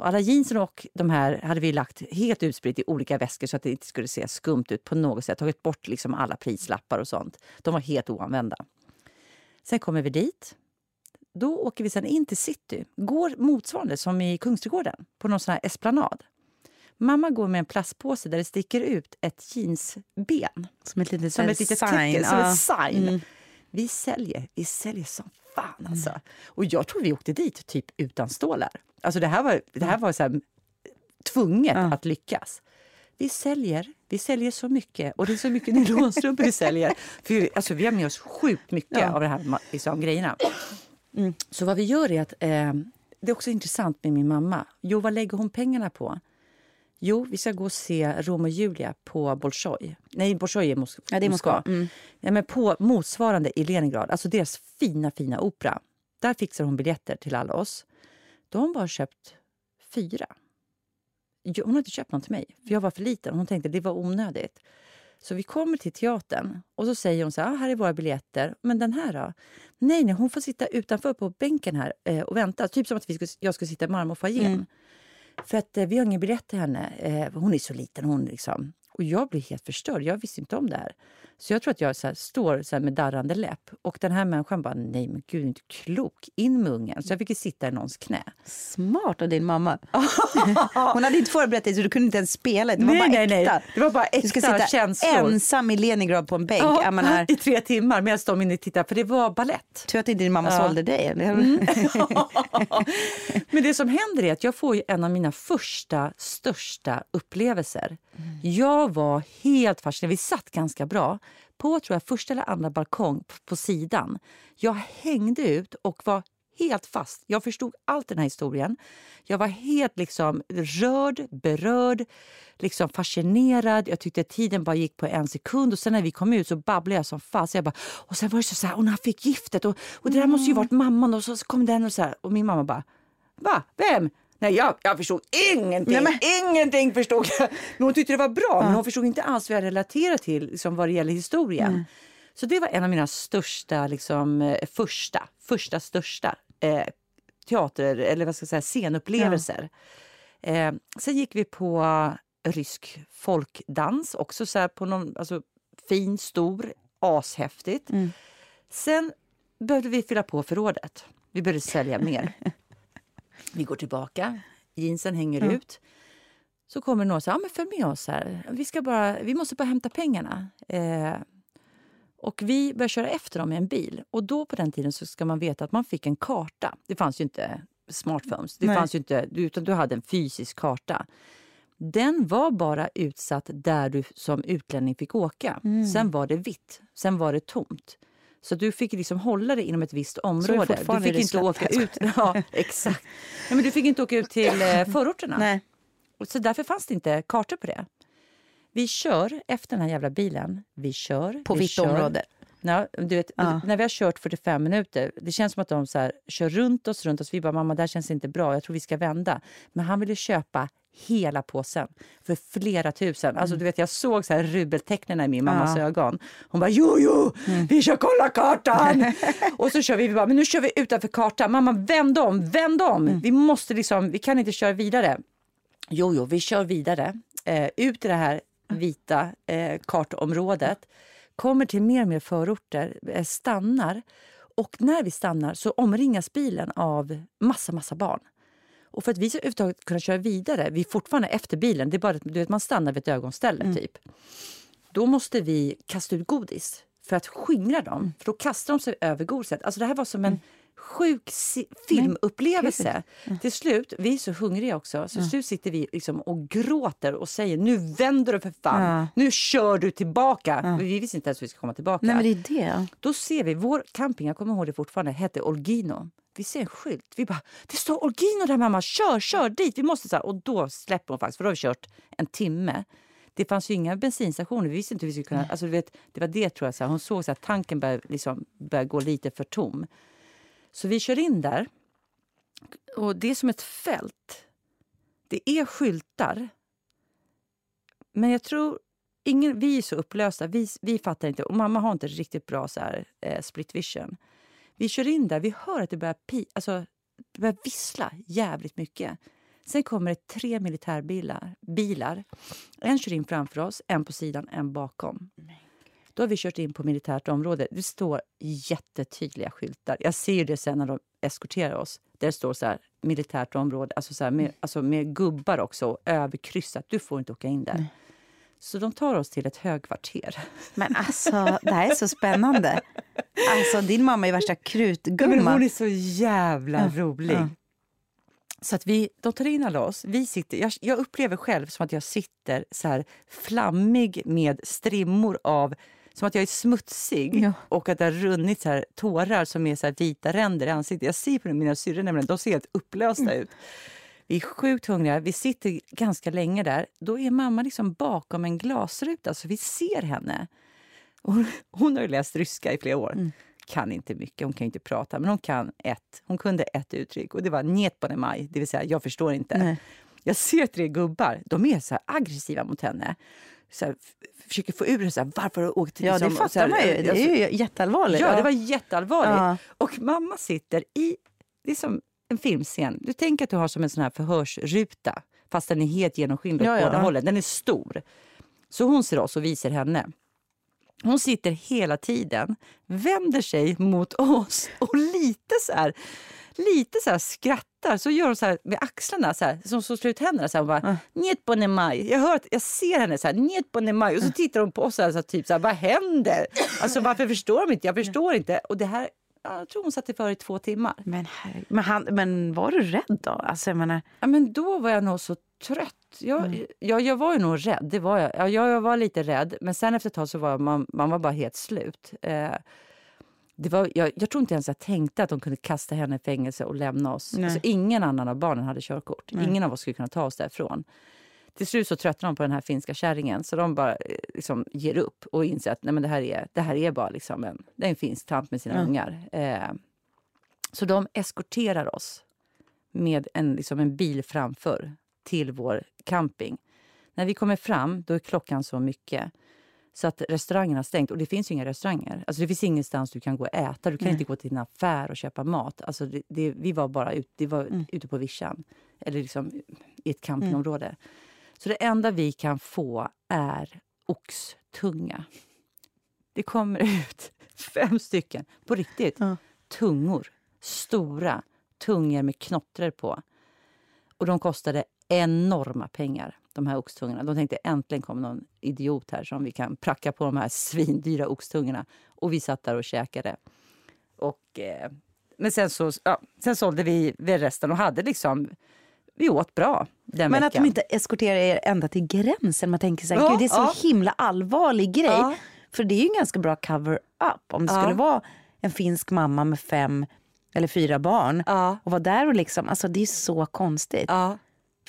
Och alla jeansen och de här hade vi lagt helt utspritt i olika väskor så att det inte skulle se skumt ut på något sätt. Tagit bort liksom alla prislappar och sånt. De var helt oanvända. Sen kommer vi dit. Då åker vi sen in till city. Går motsvarande som i Kungsträdgården på någon sån här esplanad. Mamma går med en plastpåse där det sticker ut ett jeansben. Som ett litet, Som ett litet sign. tecken, som Ja. ett sign. Mm. Vi säljer, vi säljer som fan alltså. Och jag tror vi åkte dit typ utan stålar. Alltså det här var, det här var så här, tvunget Ja. att lyckas. Vi säljer, vi säljer så mycket och det är så mycket nylonstrumpor vi säljer. För, alltså, vi har med oss sjukt mycket Ja. av de här liksom, grejerna. Så vad vi gör är att, eh, det är också intressant med min mamma. Jo, vad lägger hon pengarna på? Jo, vi ska gå och se Rom och Julia på Bolshoi. Nej, Bolshoi är Mos- Ja, det är Moskva. Moskva. Mm. Ja, men på motsvarande i Leningrad, alltså deras fina, fina opera. Där fixar hon biljetter till alla oss. Då har hon bara köpt fyra. Hon har inte köpt någon till mig, för jag var för liten. Hon tänkte det var onödigt. Så vi kommer till teatern och så säger hon så här, ah, här är våra biljetter. Men den här då? Nej, nej, hon får sitta utanför på bänken här eh, och vänta. Typ som att vi skulle, jag skulle sitta i marmorfoajén. Mm. För att eh, vi har ingen biljett till henne. Eh, hon är så liten. Hon liksom. Och jag blir helt förstörd. Jag visste inte om det här. Så jag tror att jag så här, står så här med darrande läpp. Och den här människan bara, nej men gud, inte klok. In med ungen. Så jag fick sitta i någons knä. Smart av din mamma. Hon hade inte förberett dig så du kunde inte ens spela. Det var bara nej, äkta. nej. Det var bara Du ska äkta sitta känslor. ensam i Leningrad på en bänk. Ja, menar, I tre timmar medan de inne tittade. För det var ballett. tur att inte din mamma Ja. Mm. sålde dig. Eller? Men det som händer är att jag får en av mina första, största upplevelser. Jag var helt fascinerad. Vi satt ganska bra på tror jag, första eller andra balkong p- på sidan. Jag hängde ut och var helt fast. Jag förstod allt den här historien. Jag var helt liksom rörd, berörd, liksom fascinerad. Jag tyckte att tiden bara gick på en sekund. Och sen när vi kom ut så babblade jag som fast. Jag bara, och sen var det så här, och när han fick giftet och, och det där måste ju varit mamman. Och så kom den och så här. Och min mamma bara, Va? Vem? Nej, jag, jag förstod ingenting. Nej, Ingenting förstod jag. Men hon tyckte det var bra, men hon förstod inte alls vad jag relaterade till liksom, vad det gäller historien. Så det var en av mina största, liksom, eh, första, första största eh, teater eller vad ska jag säga, scenupplevelser. Eh, sen gick vi på rysk folkdans, också så på någon alltså, fin, stor, ashäftigt. Sen behövde vi fylla på förrådet. Vi behövde sälja mer. Vi går tillbaka, jeansen hänger ut. Så kommer någon och säger, ja, men följ med oss här. Vi, ska bara, vi måste bara hämta pengarna. Eh, och vi börjar köra efter dem med en bil. Och då på den tiden så ska man veta att man fick en karta. Det fanns ju inte smartphones. Det Nej. fanns ju inte, utan du hade en fysisk karta. Den var bara utsatt där du som utlänning fick åka. Sen var det vitt. Sen var det tomt. Så du fick liksom hålla dig inom ett visst område. Du fick inte åka ut. Ja, exakt. Nej, men du fick inte åka ut till eh, förorterna. Nej. Så därför fanns det inte kartor på det. Vi kör efter den här jävla bilen. Vi kör. På vi vitt kör. område. Ja, du vet, Ja. När vi har kört 45 minuter, det känns som att de så här, kör runt oss, runt oss. Vi bara, mamma, det här känns inte bra. Jag tror vi ska vända. Men han ville köpa hela påsen för flera tusen. Alltså, Mm. du vet, jag såg så här rubeltecknen i min mammas ögon. Hon bara jo, jo, Mm. vi ska kolla kartan. och så kör vi, vi bara, men nu kör vi utanför kartan. Mamma vänd om, vänd om. Mm. Vi måste liksom, vi kan inte köra vidare. Jo, jo, vi kör vidare eh, ut i det här vita eh, kartområdet. Kommer till mer och mer förorter, eh, stannar. Och när vi stannar så omringas bilen av massa, massa barn. Och för att vi ska överhuvudtaget kunna köra vidare, vi är fortfarande efter bilen, det är bara att du vet, man stannar vid ett ögonställe typ. Då måste vi kasta ut godis för att skingra dem. För då kastar de sig över godiset. Alltså det här var som en sjuk si- filmupplevelse. Till slut, vi är så hungriga också, så till slut sitter vi liksom och gråter och säger nu vänder du för fan, Ja. nu kör du tillbaka. Vi visste inte ens att vi ska komma tillbaka. Nej men det är det. Då ser vi, vår camping, jag kommer ihåg det fortfarande, hette Olgino. Vi ser en skylt. Vi bara, det står Olgino där mamma, kör, kör dit. Vi måste så här. Och då släpper hon faktiskt, för då har vi kört en timme. Det fanns ju inga bensinstationer, vi visste inte hur vi skulle kunna... Alltså, du vet, det var det tror jag, så här. hon såg så att tanken började, liksom, började gå lite för tom. Så vi kör in där. Och det är som ett fält. Det är skyltar. Men jag tror ingen, vi är så upplösta, vi, vi fattar inte. Och mamma har inte riktigt bra så här, eh, split vision. Vi kör in där, vi hör att det börjar, pi, alltså, det börjar vissla jävligt mycket. Sen kommer det tre militärbilar. Bilar. En kör in framför oss, en på sidan, en bakom. Då har vi kört in på militärt område. Det står jättetydliga skyltar. Jag ser det sen när de eskorterar oss. Där det står så här, militärt område, alltså, så här, med, alltså med gubbar också, överkryssat. Du får inte åka in där. Så de tar oss till ett högkvarter. Men alltså, det här är så spännande. Alltså, din mamma är värsta Men krutgumma. hon är så jävla Ja, rolig. ja. Så att vi, de tar in alla oss. Vi sitter, jag, jag upplever själv som att jag sitter så här flammig med strimmor av som att jag är smutsig Ja. och att det har runnit så här tårar som är så vita ränder i ansiktet. Jag ser på mina syrror nämligen, de ser helt upplösta Mm. ut. Vi är sjukt hungriga, vi sitter ganska länge där. Då är mamma liksom bakom en glasruta så vi ser henne. Hon, hon har ju läst ryska i flera år. Mm. Kan inte mycket, hon kan inte prata, men hon kan ett. Hon kunde ett uttryck och det var njet på maj, det vill säga jag förstår inte. Nej. Jag ser tre gubbar, de är så aggressiva mot henne. Så här, försöker få ur henne varför har du åkt till... Ja, det liksom, fattar man ju. Det alltså, är ju jätteallvarligt. Ja, det var jätteallvarligt. Ja. Och mamma sitter i, det är som en filmscen. Du tänker att du har som en sån här förhörsruta, fast den är helt genomskinlig Ja, åt båda ja. hållen. Den är stor. Så hon ser oss och vi ser henne. Hon sitter hela tiden, vänder sig mot oss och lite så här, lite så här skrattar. Så gör hon så här med axlarna, så här, som så slår ut händerna. Så här, och bara, Njet på maj. Jag, hör, att- jag ser henne så här, njet på maj. Och så tittar hon på oss så här, så här, typ så här, vad händer? Alltså varför förstår de inte? Jag förstår inte. Och det här, jag tror hon satt i för i två timmar. Men, men, han, men var du rädd då? Alltså, jag menar, Ja, men då var jag nog så trött. Jag, jag, jag var ju nog rädd. Det var jag. Ja, jag, jag var lite rädd. Men sen efter ett tag så var man, man var bara helt slut. Eh, det var, jag, jag tror inte ens jag tänkte att de kunde kasta henne i fängelse och lämna oss. Nej. Alltså, ingen annan av barnen hade körkort. Ingen av oss skulle kunna ta oss därifrån. Till slut så tröttnade de på den här finska kärringen så de bara eh, liksom, ger upp och inser att nej, men det, här är, det här är bara liksom en, det är en finsk tant med sina Ja. ungar. Eh, så de eskorterar oss med en, liksom en bil framför till vår camping. När vi kommer fram då är klockan så mycket så att restaurangen har stängt. Och det finns ju inga restauranger. Alltså det finns ingenstans du kan gå och äta. Du kan inte gå till en affär och köpa mat. Alltså det, det, vi var bara ut, det var ute på vischan. Eller liksom i ett campingområde. Så det enda vi kan få är oxtunga. Det kommer ut fem stycken, på riktigt, Ja. tungor. Stora tungor med knottror på. Och de kostade enorma pengar, de här oxtungorna. De tänkte äntligen kommer någon idiot här som vi kan pracka på de här svindyra oxtungorna. Och vi satt där och käkade. Och, eh, men sen, så, ja, sen sålde vi resten och hade liksom... Vi åt bra den men veckan. att de inte eskorterar er ända till gränsen. Man tänker så här, Ja, det är så ja. himla allvarlig grej. Ja. För det är ju en ganska bra cover-up. Om det Ja. skulle vara en finsk mamma med fem eller fyra barn och vara där och liksom, alltså det är så konstigt.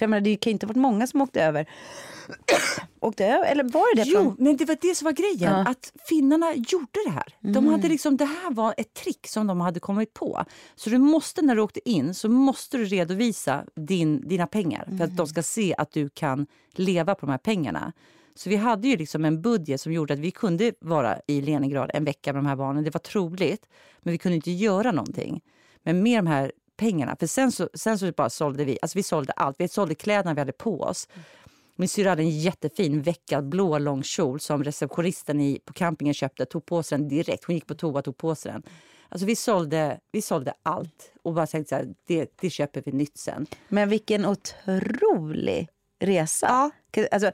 För jag menar, det kan inte ha varit många som åkte över. åkte över, eller var det det? Jo, men det var det som var grejen. Ja. Att finnarna gjorde det här. De hade liksom, det här var ett trick som de hade kommit på. Så du måste, när du åkte in, så måste du redovisa din, dina pengar. För att de ska se att du kan leva på de här pengarna. Så vi hade ju liksom en budget som gjorde att vi kunde vara i Leningrad en vecka med de här barnen. Det var troligt, men vi kunde inte göra någonting. Men med de här pengarna, för sen så, sen så bara sålde vi, alltså vi sålde allt. Vi sålde kläderna vi hade på oss. Min syrra hade en jättefin veckad blå lång kjol som receptionisten i, på campingen köpte. Tog på sig den direkt. Hon gick på toa och tog på sig den. Alltså vi sålde, vi sålde allt och bara tänkte så här, det, det köper vi nytt sen. Men vilken otrolig resa. Alltså,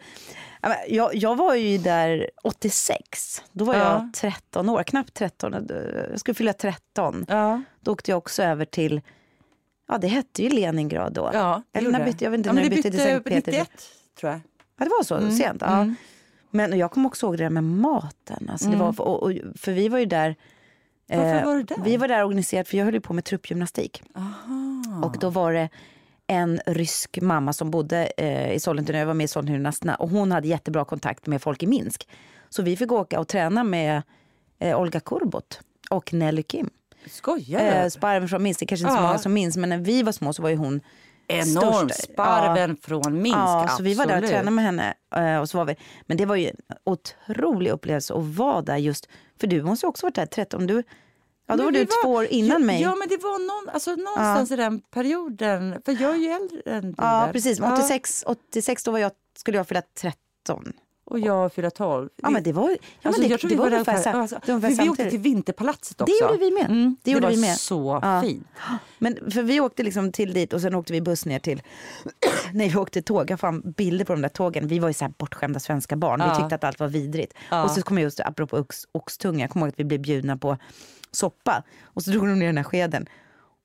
ja, men jag, jag var ju där 86. Då var Ja. jag 13 år, knappt 13. Jag skulle fylla 13. Ja, Då åkte jag också över till, ja det hette ju Leningrad då. ja Eller när bytte, jag vet inte ja, när det bytte till Sankt bytte Petersburg. 91 tror jag. Ja det var så sent. Ja. mm. Men jag kommer också ihåg det där med maten. Alltså, det var, för, och, och, för vi var ju där Varför eh, var du där? Vi var där organiserat för jag höll ju på med truppgymnastik. Aha. Och då var det en rysk mamma som bodde eh, i Sollentuna, jag var med i Sollentunasterna och hon hade jättebra kontakt med folk i Minsk. Så vi fick åka och träna med eh, Olga Kurbot och Nelly Kim. Skojar? Eh, sparven från Minsk, det kanske inte så Ja. många som minns men när vi var små så var ju hon Enorm störst. sparven från Minsk. Ja, så vi var där och absolut. tränade med henne. eh, Och så var vi. Men det var ju en otrolig upplevelse att vara där just, för du måste ju också varit där 13, du, ja då Men var du två år innan ja, mig. Ja, men det var någon, alltså, någonstans i den perioden. För jag är ju äldre än du. Ja, där. precis. Men Ja, 86, 86 då var jag, skulle jag fylla 13. Och jag fyller 12. Ja, men det var, ja, Alltså, det, jag tror det vi var ungefär, alltså, det ungefär vi åkte till Vinterpalatset också. Det gjorde vi med. Mm, Det gjorde var vi med. så Ja. fint. Men för vi åkte liksom till dit och sen åkte vi buss ner till, nej vi åkte tåg, jag fann bilder på de där tågen. Vi var ju så här bortskämda svenska barn, Ja. vi tyckte att allt var vidrigt. Ja. Och så kommer jag just, apropå ox, oxtunga, jag kommer ihåg att vi blev bjudna på soppa. Och så drog de ner den här skeden.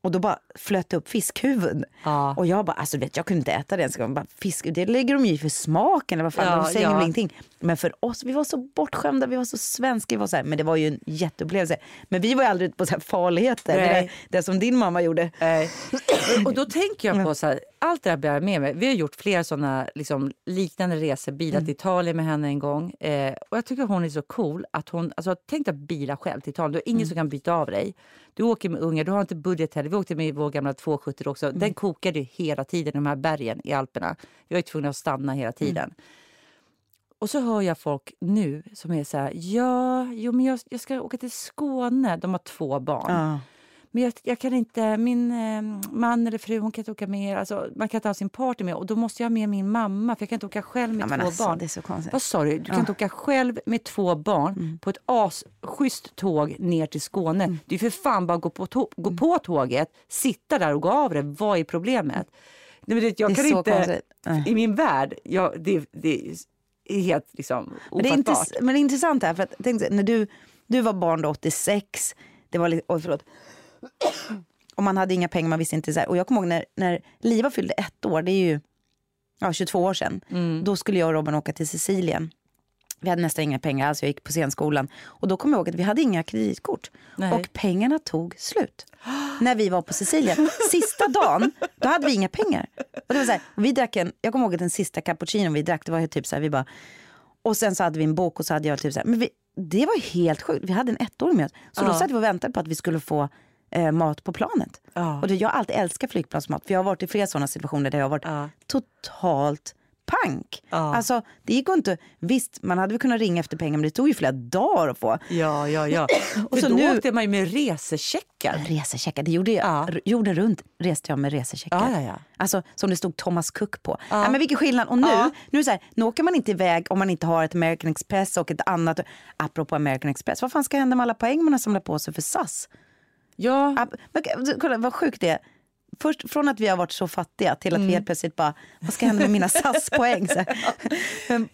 Och då bara flöt det upp fiskhuvuden. Ja. Och jag bara, alltså vet, jag kunde inte äta det ens. Bara, Fisk, det lägger de ju för smaken eller vad fan, Ja, de säger ja. ingenting. Men för oss, vi var så bortskämda, vi var så svenska, vi var så här, men det var ju en jätteupplevelse. Men vi var ju aldrig ute på så här farligheter, det, där, det som din mamma gjorde. Nej. Och då tänker jag på så här, allt det här bär med mig. Vi har gjort flera såna liksom, liknande resor, bilat Mm. till Italien med henne en gång. Eh, och jag tycker hon är så cool att hon, alltså tänk dig att bila själv till Italien. Du har ingen Mm. som kan byta av dig. Du åker med unga, du har inte budget heller. Vi åkte med vår gamla 270 också. Mm. Den kokade ju hela tiden i de här bergen i Alperna. Vi var ju tvungna att stanna hela tiden. Mm. Och så hör jag folk nu som är så här, ja, jo, men jag, jag ska åka till Skåne. De har två barn. Ja. Men jag, jag kan inte, min eh, man eller fru hon kan inte åka med. Alltså, man kan inte ha sin partner med. Och då måste jag ha med min mamma för jag kan inte åka själv med Ja, två alltså, barn. det är så konstigt. Vad sa du? Du kan inte åka själv med två barn på ett asschysst tåg ner till Skåne. Det är för fan bara att gå på, tå- gå på tåget, sitta där och gå av det. Vad är problemet? Nej, men det, jag Det är kan så inte, konstigt. I min värld, jag, det, det är helt liksom Men det, är intress- men det är intressant här, för att, tänk, så här, när du, du var barn då 86, det var lite, oj förlåt. Och man hade inga pengar, man visste inte. Så här. Och jag kommer ihåg när, när Liva fyllde ett år, det är ju ja, 22 år sedan. Mm. Då skulle jag och Robin åka till Sicilien. Vi hade nästan inga pengar alls, jag gick på scenskolan. Och då kommer jag ihåg att vi hade inga kreditkort. Nej. Och pengarna tog slut. När vi var på Sicilien. Sista dagen, då hade vi inga pengar. Och det var så här, vi drack en, jag kommer ihåg att den sista cappuccino vi drack, det var typ så här, vi bara... Och sen så hade vi en bok och så hade jag typ så här, men vi, det var helt sjukt. Vi hade en ettåring med oss. Så då Ja. satt vi och väntade på att vi skulle få eh, mat på planet. Ja. Och det, jag har alltid älskat flygplansmat, för jag har varit i flera sådana situationer där jag har varit Ja. totalt pank. Ja. Alltså det gick inte, visst man hade väl kunnat ringa efter pengar men det tog ju flera dagar att få. Ja, ja, ja. Och så då nu- åkte man ju med resecheckar. Resecheckar, det gjorde jag. Ja. Jorden runt reste jag med resecheckar. Ja, ja, ja. Alltså som det stod Thomas Cook på. Ja. Men vilken skillnad. Och nu, nu, så här, nu åker man inte iväg om man inte har ett American Express och ett annat. Apropå American Express, vad fan ska hända med alla poäng man har samlat på sig för SAS? Ja, kolla vad sjukt det är. Först från att vi har varit så fattiga till att Mm. vi helt plötsligt bara, vad ska hända med mina SAS-poäng? Ja, men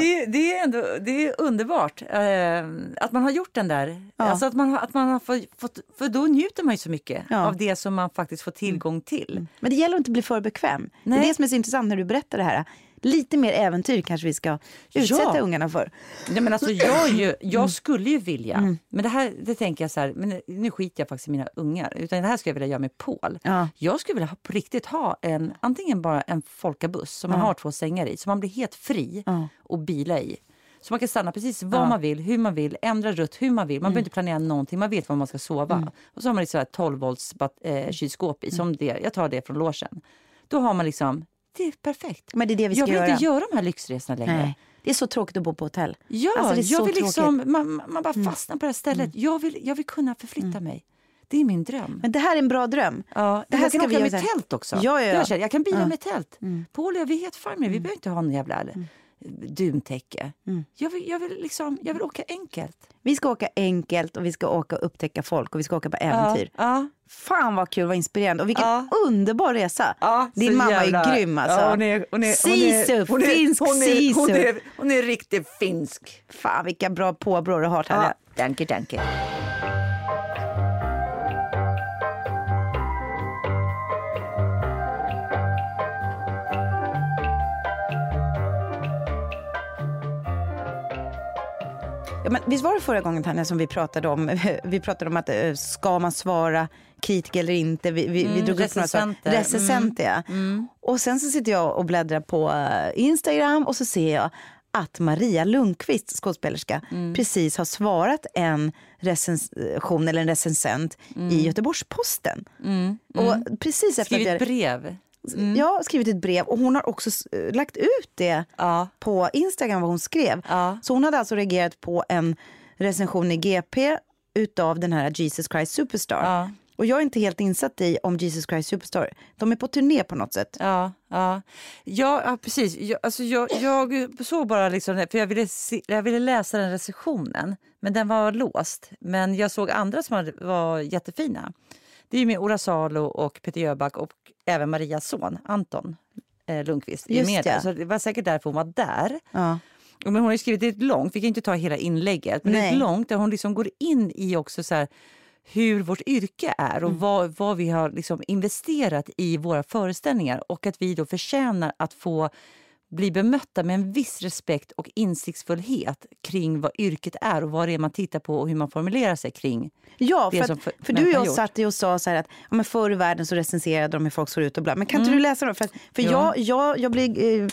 Det, är- det, är ändå, det är underbart eh, att man har gjort den där. Ja. Alltså att man, har- att man har fått, för då njuter man ju så mycket Ja. av det som man faktiskt får tillgång till. Men det gäller att inte bli för bekväm. Det Nej. är det som är så intressant när du berättar det här. Lite mer äventyr kanske vi ska utsätta Ja. ungarna för. Nej, men alltså, jag, ju, Mm. jag skulle ju vilja, men det här det tänker jag så här, men nu skiter jag faktiskt i mina ungar, utan det här skulle jag vilja göra med Paul. Ja. Jag skulle vilja ha, på riktigt ha en, antingen bara en folkabuss som man har två sängar i, så man blir helt fri Ja. och bila i. Så man kan stanna precis var man vill, hur man vill, ändra rutt hur man vill. Man behöver inte planera någonting, man vet var man ska sova. Och så har man liksom ett 12 volts bat- eh, kylskåp i, som det, jag tar det från logen. Då har man liksom, det är perfekt. Men det är det vi ska jag vill göra. inte göra de här lyxresorna längre. Nej. Det är så tråkigt att bo på hotell. Ja, Alltså, jag vill. Mm. liksom, man, man bara fastnar på det här stället. Jag, vill, jag vill kunna förflytta mig. Det är min dröm. Men det här är en bra dröm. Ja, det här jag kan ska åka med tält också. Ja, ja, ja. Jag, känner, jag kan bila Ja. Mm. med tält. Paul och jag, vi är helt det. Vi behöver inte ha någon jävla Mm. Duntäcke. Jag, vill, jag, vill liksom, jag vill åka enkelt. Vi ska åka enkelt och vi ska åka och upptäcka folk och vi ska åka på äventyr. Ja, Fan vad kul, vad inspirerande. Och vilken Ja. underbar resa. ja, Din mamma jävla- är grym alltså. Ja, hon är, hon är, hon är, Sisu, hon är, finsk hon är, sisu. hon är, hon är riktigt finsk. Fan vilka bra påbrår du har Tanja. Ja, danke, danke. Men visst var det förra gången Tanja som vi pratade om, vi pratade om att eh, ska man svara kritiker eller inte? Vi, vi, vi drog upp några saker. recensenter. Recensenter. ja. Och sen så sitter jag och bläddrar på eh, Instagram och så ser jag att Maria Lundqvist, skådespelerska, precis har svarat en recension eller en recensent i Göteborgs-Posten. Och precis efter Skrivit jag, brev. Jag har skrivit ett brev och hon har också lagt ut det Ja. på Instagram vad hon skrev. Ja. Så hon hade alltså reagerat på en recension i GP utav den här Jesus Christ Superstar. Ja. Och jag är inte helt insatt i om Jesus Christ Superstar, de är på turné på något sätt. Ja, ja. ja, ja precis. Jag, alltså jag, jag såg bara liksom, för jag ville, se, jag ville läsa den recensionen, men den var låst. Men jag såg andra som var jättefina. Det är ju med Ola Salo och Peter Jöback och även Marias son Anton eh, Lundqvist. är med det. där. Så det var säkert därför hon var där. Ja. Men hon har skrivit ett långt, vi kan inte ta hela inlägget, men det är Nej. ett långt där hon liksom går in i också så här, hur vårt yrke är Mm. och vad, vad vi har liksom investerat i våra föreställningar och att vi då förtjänar att få bli bemötta med en viss respekt och insiktsfullhet kring vad yrket är och vad det är man tittar på och hur man formulerar sig kring. Ja, för, att, för- för du och jag gjort. satt och sa så här att ja, men förr i världen så recenserade de hur folk såg ut och bla. Men kan inte du läsa dem? För, för Mm. Ja. jag, jag, jag blir... Eh,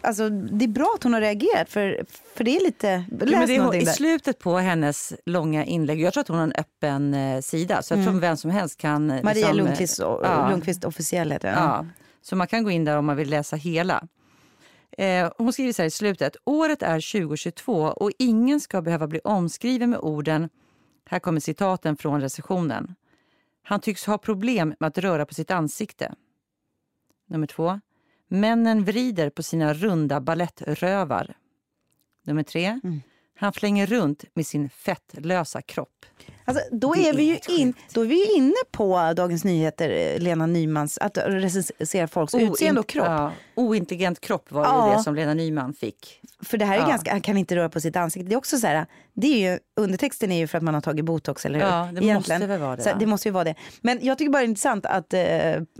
alltså, det är bra att hon har reagerat för, för det är lite... Läs Ja, men det hon, I slutet på hennes långa inlägg, jag tror att hon har en öppen eh, sida så jag tror vem som helst kan... Maria liksom, Lundqvist, ja. Lundqvist officiell heter. Ja, så man kan gå in där om man vill läsa hela. Eh, hon skriver så här i slutet. Året är 2022 och ingen ska behöva bli omskriven med orden, här kommer citaten från recensionen. Han tycks ha problem med att röra på sitt ansikte. Nummer två. Männen vrider på sina runda balettrövar. Nummer tre. Han flänger runt med sin fettlösa kropp. Alltså, då, är vi ju in, då är vi inne på Dagens Nyheter, eh, Lena Nymans, att recensera folks utseende och kropp. Ja, ointelligent kropp var Ja. ju det som Lena Nyman fick. För det här är Ja. ganska, han kan inte röra på sitt ansikte. Det är också så här, det är ju, undertexten är ju för att man har tagit botox, eller hur? Ja, det måste väl vara det, Så det måste ju vara det. Men jag tycker bara det är intressant att eh,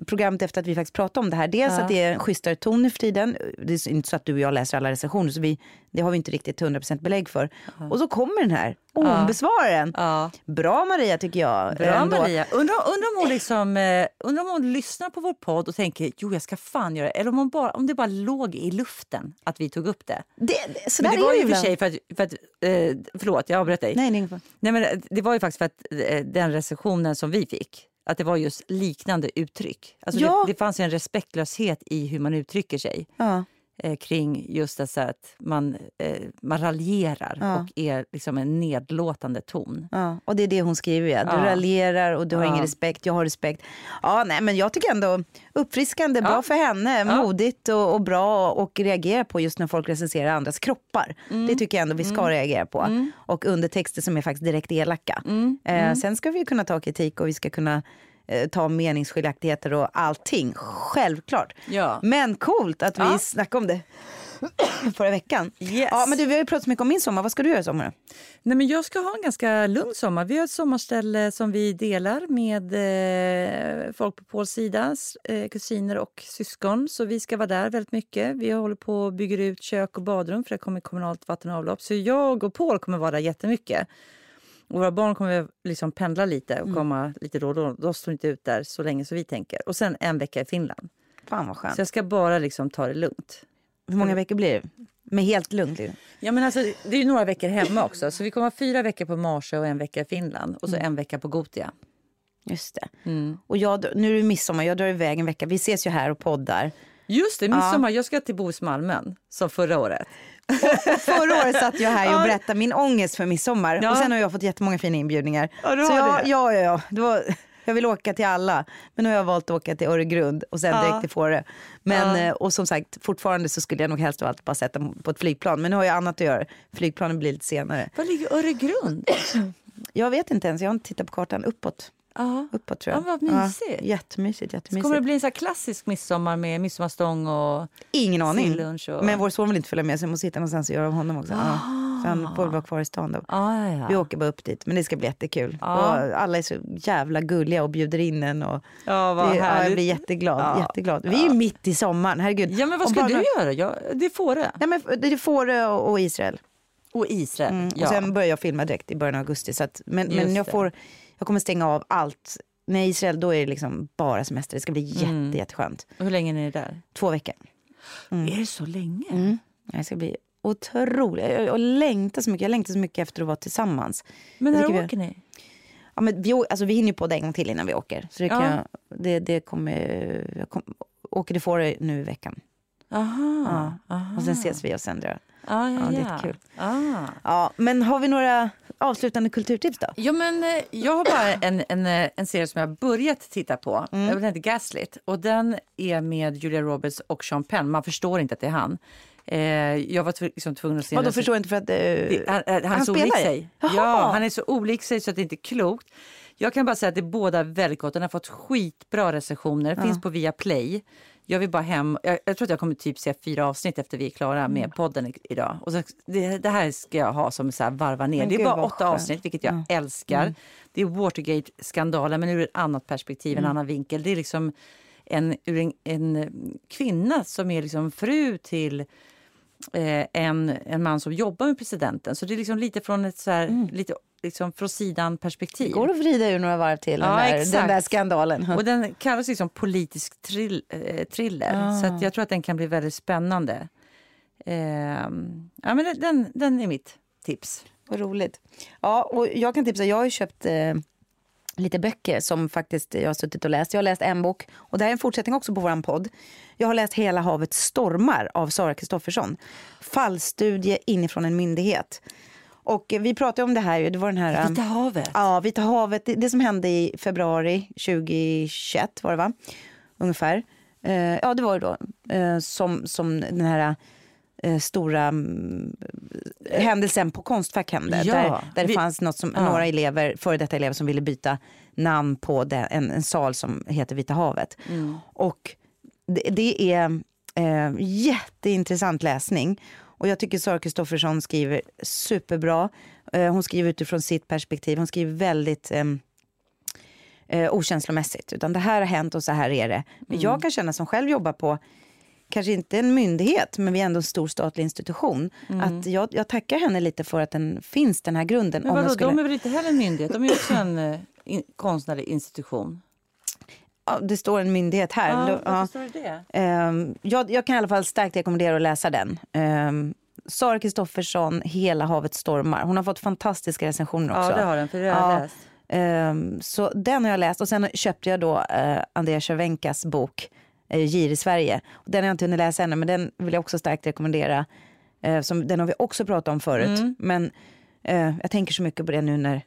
programmet efter att vi faktiskt pratade om det här, dels Ja. att det är en schysstare ton nu för tiden. Det är inte så att du och jag läser alla recensioner, så vi, det har vi inte riktigt 100% belägg för. Och så kommer den här ombesvararen. Ja. Bra Maria tycker jag. Bra ändå. Maria. Undrar, undrar, om hon liksom, eh, undrar om hon lyssnar på vår podd och tänker jo jag ska fan göra det. Eller om, hon bara, om det bara låg i luften att vi tog upp det. Det, det, så Men det var ju för sig för att, för att eh, förlåt jag avbröt dig. Nej, nej, men det- det var ju faktiskt för att eh, den recensionen som vi fick, att det var just liknande uttryck. Alltså Ja. det, det fanns en respektlöshet i hur man uttrycker sig Ja. Eh, kring just det att man, eh, man raljerar Ja. och är liksom en nedlåtande ton. Ja, och det är det hon skriver. Ja. Du Ja. raljerar och du har Ja. ingen respekt, jag har respekt. Ja, nej, men jag tycker ändå uppfriskande, bra för henne, modigt och, och bra och reagera på just när folk recenserar andras kroppar. Mm. Det tycker jag ändå vi ska reagera på. Och undertexter som är faktiskt direkt elaka. Mm. Eh, sen ska vi kunna ta kritik och vi ska kunna eh, ta meningsskiljaktigheter och allting, självklart. Ja. Men coolt att vi Ja. snackar om det. förra veckan. Yes. Ja, men du, vi har ju pratat så mycket om min sommar. Vad ska du göra i sommar? Nej, men jag ska ha en ganska lugn sommar. Vi har ett sommarställe som vi delar med eh, folk på Pauls sida, eh, kusiner och syskon. Så vi ska vara där väldigt mycket. Vi håller på och bygger ut kök och badrum för det kommer kommunalt vatten och avlopp. Så jag och Paul kommer vara där jättemycket. Och våra barn kommer liksom pendla lite och komma lite då och då. De står inte ut där så länge som vi tänker. Och sen en vecka i Finland. Fan vad skönt. Så jag ska bara liksom ta det lugnt. Hur många veckor blir det? Med helt lugnt? liksom. Ja, men alltså, det är ju några veckor hemma också. Så vi kommer ha fyra veckor på Marsö och en vecka i Finland. Och så en vecka på Gotia. Just det. Mm. Och jag, nu är det midsommar, jag drar iväg en vecka. Vi ses ju här och poddar. Just det, midsommar. Jag ska till Bohusmalmen som förra året. Förra året satt jag här och berättade min ångest för midsommar. Ja. Och sen har jag fått jättemånga fina inbjudningar. Ja, Så jag, det. ja, ja, ja. Det var, jag vill åka till alla. Men nu har jag valt att åka till Öregrund och sen Ja. direkt till Fårö. Men, Ja. eh, Och som sagt, fortfarande så skulle jag nog helst av allt bara sätta på ett flygplan. Men nu har jag annat att göra. Flygplanen blir lite senare. Var ligger Öregrund? Jag vet inte ens, jag har inte tittat på kartan. Uppåt. Ja. Uppåt tror jag. Ja, vad mysigt. jättemysigt, jättemysigt. Kommer det bli en här klassisk midsommar med midsommarstång och Ingen aning. Och... Men vår son vill inte följa med så jag måste hitta någonstans att göra av honom också. Ja. Så han får väl vara kvar i stan då. Ah, ja. Vi åker bara upp dit, men det ska bli jättekul. Ja. Och alla är så jävla gulliga och bjuder in en. Och Ja, vad det, ja, jag blir jätteglad. Ja. jätteglad. Vi är mitt i sommaren, herregud. Ja, men vad ska du några- göra? Ja, det får det. Nej, men det är Fårö och och Israel. Och Israel. Mm. ja. Och sen börjar jag filma direkt i början av augusti. Så att, men, Just men jag, det. Jag kommer stänga av allt. När Israel då är det liksom bara semester. Det ska bli jätte, Mm. jätteskönt. Och Hur länge är ni där? Två veckor. Är det så länge? Mm. Det ska bli otroligt. Jag, jag längtar så mycket. Jag längtar så mycket efter att vara tillsammans. Men när tycker vi- åker ni? Ja, men vi, alltså, vi hinner ju på det en gång till innan vi åker. Så det, kan Ja. jag, det, det kommer, jag kom, åker till Fårö nu i veckan. Aha. Ja. aha. Och sen ses vi och sen drar. Ah, ja, Ja, det är kul. Ah. Ja, men har vi några avslutande kulturtips då? Ja, men, eh, jag har bara en, en, eh, en serie som jag börjat titta på. Mm. Den heter Gaslit. Och den är med Julia Roberts och Sean Penn. Man förstår inte att det är han. Eh, jag var tv- liksom tvungen att se Vadå förstår inte för att... eh, Det- Han, han, han är så olik sig. Ja, han är så olik sig så att det inte är klokt. Jag kan bara säga att det är båda väldigt gott. Den har fått skitbra recensioner. Den finns på Viaplay. Jag vill bara hem. Jag, jag tror att jag kommer typ se fyra avsnitt efter vi är klara Mm. med podden i, idag. Och så, det, det här ska jag ha som så här varva ner. Men det är bara åtta skönt. avsnitt, vilket jag älskar. Det är Watergate-skandalen, men ur ett annat perspektiv, en annan vinkel. Det är liksom en, en, en kvinna som är liksom fru till en, en man som jobbar med presidenten. Så det är liksom lite från ett så här, lite liksom från sidan perspektiv. Går att vrida ur några varv till den, Ja, där, exakt. den där skandalen. Och den kallas liksom politisk trill, eh, thriller. Så att jag tror att den kan bli väldigt spännande. Ehm, ja, men den- den, den är mitt tips. Vad roligt. Ja, och jag kan tipsa, jag har köpt eh, lite böcker som faktiskt jag har suttit och läst. Jag har läst en bok och det här är en fortsättning också på vår podd. Jag har läst Hela havet stormar av Sara Kristoffersson. Fallstudie inifrån en myndighet. Och vi pratade om det här det var den här... Vita havet. Ja, Vita havet. Det, det som hände i februari 2021 var det va? Ungefär. Eh, ja, det var det då. Eh, som, som den här eh, stora mm, händelsen på Konstfack hände. Ja, där, där det vi- fanns något som, ja. några elever, före detta elever som ville byta namn på det, en, en sal som heter Vita havet. Mm. Och det, det är eh, jätteintressant läsning. Och jag tycker Sara Kristoffersson skriver superbra. Eh, hon skriver utifrån sitt perspektiv. Hon skriver väldigt eh, eh, okänslomässigt. Utan det här har hänt och så här är det. Men Mm. jag kan känna som själv jobbar på kanske inte en myndighet, men vi är ändå en stor statlig institution. Att jag, jag tackar henne lite för att den finns, den här grunden. Men om vadå, skulle, de är väl inte heller en myndighet? De är ju också en eh, in, konstnärlig institution. ja, det står en myndighet här. Ja, ja. står det? Ehm, jag, jag kan i alla fall starkt rekommendera att läsa den. Um, Sara Kristoffersson, Hela havet stormar. Hon har fått fantastiska recensioner också. Ja, det har den, för det har jag Ja. läst. Ehm, så den har jag läst och sen köpte jag då uh, Andreas Cervenkas bok Gir i Sverige. Den har jag inte hunnit läsa ännu men den vill jag också starkt rekommendera. Eh, som, den har vi också pratat om förut. Mm. Men eh, jag tänker så mycket på det nu när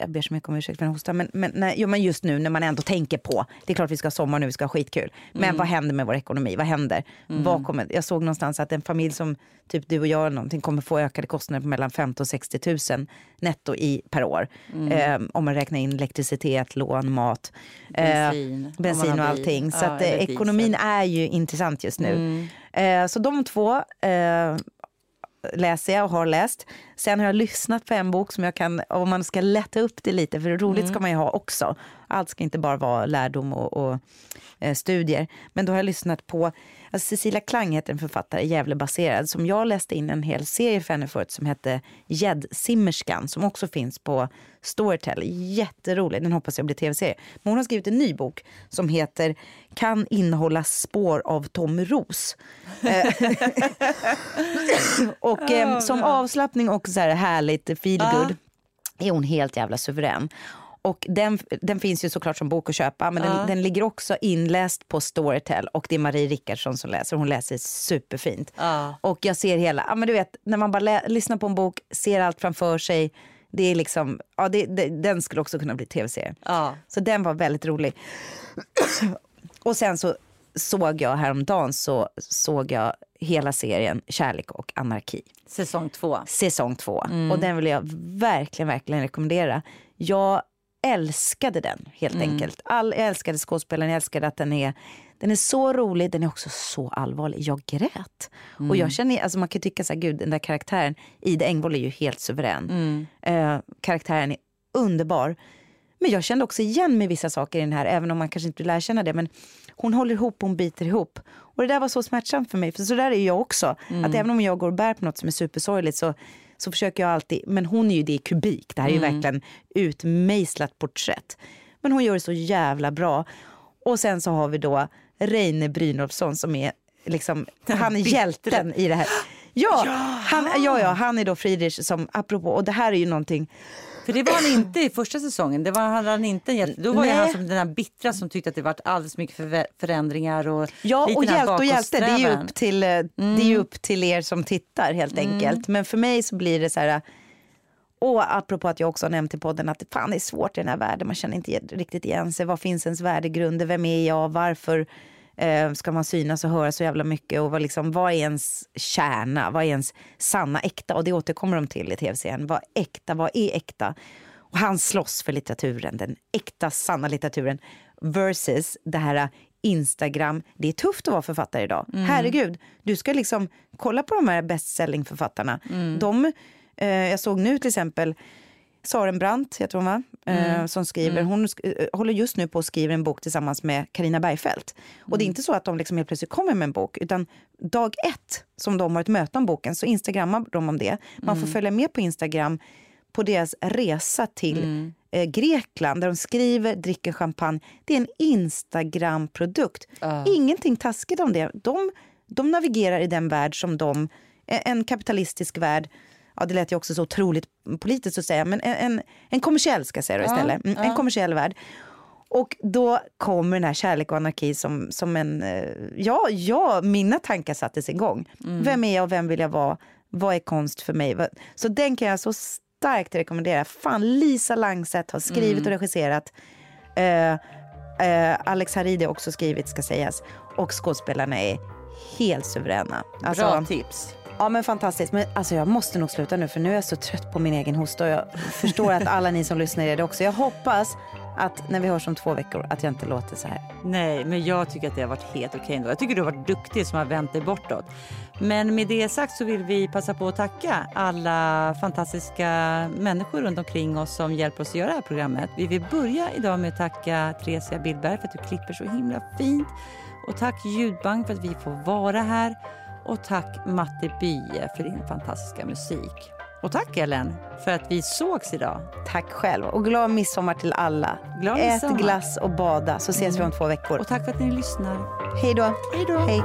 jag ber så mycket om ursäkt för den hostan, men, men, nej, jo, men just nu när man ändå tänker på, det är klart vi ska ha sommar nu, vi ska ha skitkul. Men Mm. vad händer med vår ekonomi? Vad händer? Vad kommer, jag såg någonstans att en familj som typ du och jag eller någonting kommer få ökade kostnader på mellan 50 och 60 000 netto i, per år. Mm. Eh, om man räknar in elektricitet, lån, mat, eh, Bensin, man bensin och allting. Så Ja, att, eh. Mm. ekonomin är ju intressant just nu. Eh, så de två eh, läser jag och har läst. Sen har jag lyssnat på en bok som jag kan, om man ska lätta upp det lite, för roligt ska man ju ha också. Allt ska inte bara vara lärdom och, och eh, studier. Men då har jag lyssnat på, alltså Cecilia Klang heter en författare, Gävlebaserad, som jag läste in en hel serie för henne förut som hette Gäddsimmerskan, som också finns på Storytel. Jätterolig, den hoppas jag blir tv-serie. Men hon har skrivit en ny bok som heter Kan innehålla spår av Tom Ros. Och eh, som avslappning och så här härligt feel good är hon helt jävla suverän. Och den, den finns ju såklart som bok att köpa men den, den ligger också inläst på Storytel och det är Marie Rickardsson som läser. Hon läser superfint. Ja. Och jag ser hela, ja men du vet när man bara lyssnar på en bok, ser allt framför sig. Det är liksom, ja det, det, den skulle också kunna bli tv-serie. Ja. Så den var väldigt rolig. och sen så såg jag häromdagen så såg jag hela serien Kärlek och anarki Säsong två. säsong två. Och den vill jag verkligen, verkligen rekommendera. Jag älskade den helt enkelt. All, jag älskade skådespelaren, jag älskade att den är den är så rolig, den är också så allvarlig. Jag grät. Och jag känner, alltså man kan tycka så här, gud den där karaktären, Ida Engvall är ju helt suverän. Eh, karaktären är underbar. Men jag kände också igen mig vissa saker i den här, även om man kanske inte lär känna det. Men hon håller ihop, hon biter ihop. Och det där var så smärtsamt för mig, för så där är jag också. Att även om jag går och bär på något som är supersorgligt så, så försöker jag alltid, men hon är ju det i kubik. Det här är ju verkligen utmejslat porträtt. Men hon gör det så jävla bra. Och sen så har vi då Reine Brynolfsson som är liksom, han är hjälten i det här. Ja, han, ja, ja, han är då Friedrich som, apropå, och det här är ju någonting För det var han inte i första säsongen. Det var hade han inte, gett- då var Nej. han som den här bittra som tyckte att det varit alldeles mycket förvä- förändringar. Och Ja, och hjälte och hjälte, det är, ju upp till, eh, det är ju upp till er som tittar helt enkelt. Men för mig så blir det så här, och apropå att jag också har nämnt i podden att det fan är svårt i den här världen, man känner inte riktigt igen sig. Vad finns ens värdegrunder? Vem är jag? Varför eh, ska man synas och höra så jävla mycket? Och vad, liksom, vad är ens kärna? Vad är ens sanna äkta? Och det återkommer de till i tv-serien. Vad äkta? Vad är äkta? Och han slåss för litteraturen, den äkta, sanna litteraturen versus det här Instagram. Det är tufft att vara författare idag. Herregud, du ska liksom kolla på de här bestsellingförfattarna. De, eh, jag såg nu till exempel Saren Brandt, heter hon va? Eh, som skriver, hon sk- eh, håller just nu på att skriva en bok tillsammans med Karina Bergfeldt. Och det är inte så att de liksom helt plötsligt kommer med en bok, utan dag ett som de har ett möte om boken så instagrammar de om det. Man får följa med på Instagram på deras resa till eh, Grekland där de skriver, dricker champagne. Det är en Instagram-produkt. Ingenting taskigt om det. De, de navigerar i den värld som de, en kapitalistisk värld, ja det lät ju också så otroligt politiskt att säga, men en, en, en kommersiell ska jag säga då istället. Mm, En kommersiell värld. Och då kommer den här kärlek och anarki som, som en... eh, Ja, ja, mina tankar sattes igång. Vem är jag och vem vill jag vara? Vad är konst för mig? Så den kan jag så starkt rekommendera. Fan, Lisa Langset har skrivit och regisserat. Eh, eh, Alex Haridi har också skrivit, ska sägas. Och skådespelarna är helt suveräna. Alltså, Bra tips. Ja men fantastiskt. Men alltså jag måste nog sluta nu för nu är jag så trött på min egen hosta och jag förstår att alla ni som lyssnar är det också. Jag hoppas att när vi hörs om två veckor att jag inte låter så här. Nej, men jag tycker att det har varit helt okej ändå. Jag tycker du har varit duktig som har vänt dig bortåt. Men med det sagt så vill vi passa på att tacka alla fantastiska människor runt omkring oss som hjälper oss att göra det här programmet. Vi vill börja idag med att tacka Theresia Billberg för att du klipper så himla fint. Och tack Ljudbank för att vi får vara här. Och tack Matte Bye för din fantastiska musik. Och tack Ellen för att vi sågs idag. Tack själv och glad midsommar till alla. Glad Ät midsommar. glass och bada så ses vi om två veckor. Och tack för att ni lyssnar. Hej då. Hej då. Hej.